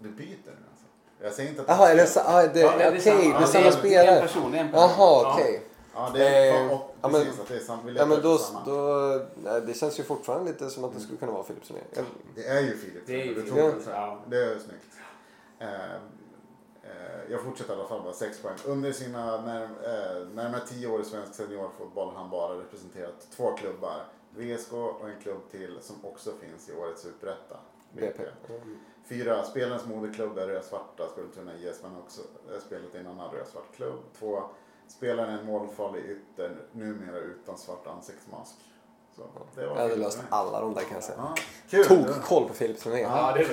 Du byter nu alltså? Jag säger inte att Jaha, sa- ah, det, okej, är samma- ja, det är en spelare. person, det är en person. Jaha, Ja. okej. Ja, det är, Eh, ja, men- precis, att det är. Vi Ja, men då, efter samma. då, nej, det känns ju fortfarande lite som att det skulle kunna vara Troné. Jag- Det är ju Filip. Det är ju Du Ja. det. Ja. Det är snyggt. Eh, eh, jag fortsätter i alla fall bara sex poäng. Under sina när, eh, närmare tio år i svensk seniorfotboll har han bara representerat två klubbar. VSK och en klubb till som också finns i årets superetta. BP. Fyra, spelarens moderklubb är Rödsvarta, Skultuna IS, men också eh, spelat i en annan rödsvart klubb. Två, spelaren är en målfarlig ytter, numera utan svart ansiktsmask. Så, det var Jag hade löst alla de där kan jag säga. Ja, kul! Tog koll på Filip Troné. Ja, det. [LAUGHS]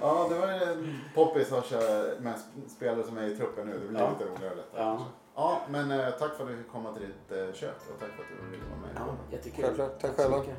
Ja, det var en poppis att köra med spelare som är i truppen nu. Det blir Ja. lite roligare detta. Ja. Ja, men eh, tack för att du fick komma till ditt eh, kök och tack för att du ville vara med. Ja, jättekul. Självklart. Tack så själva. mycket.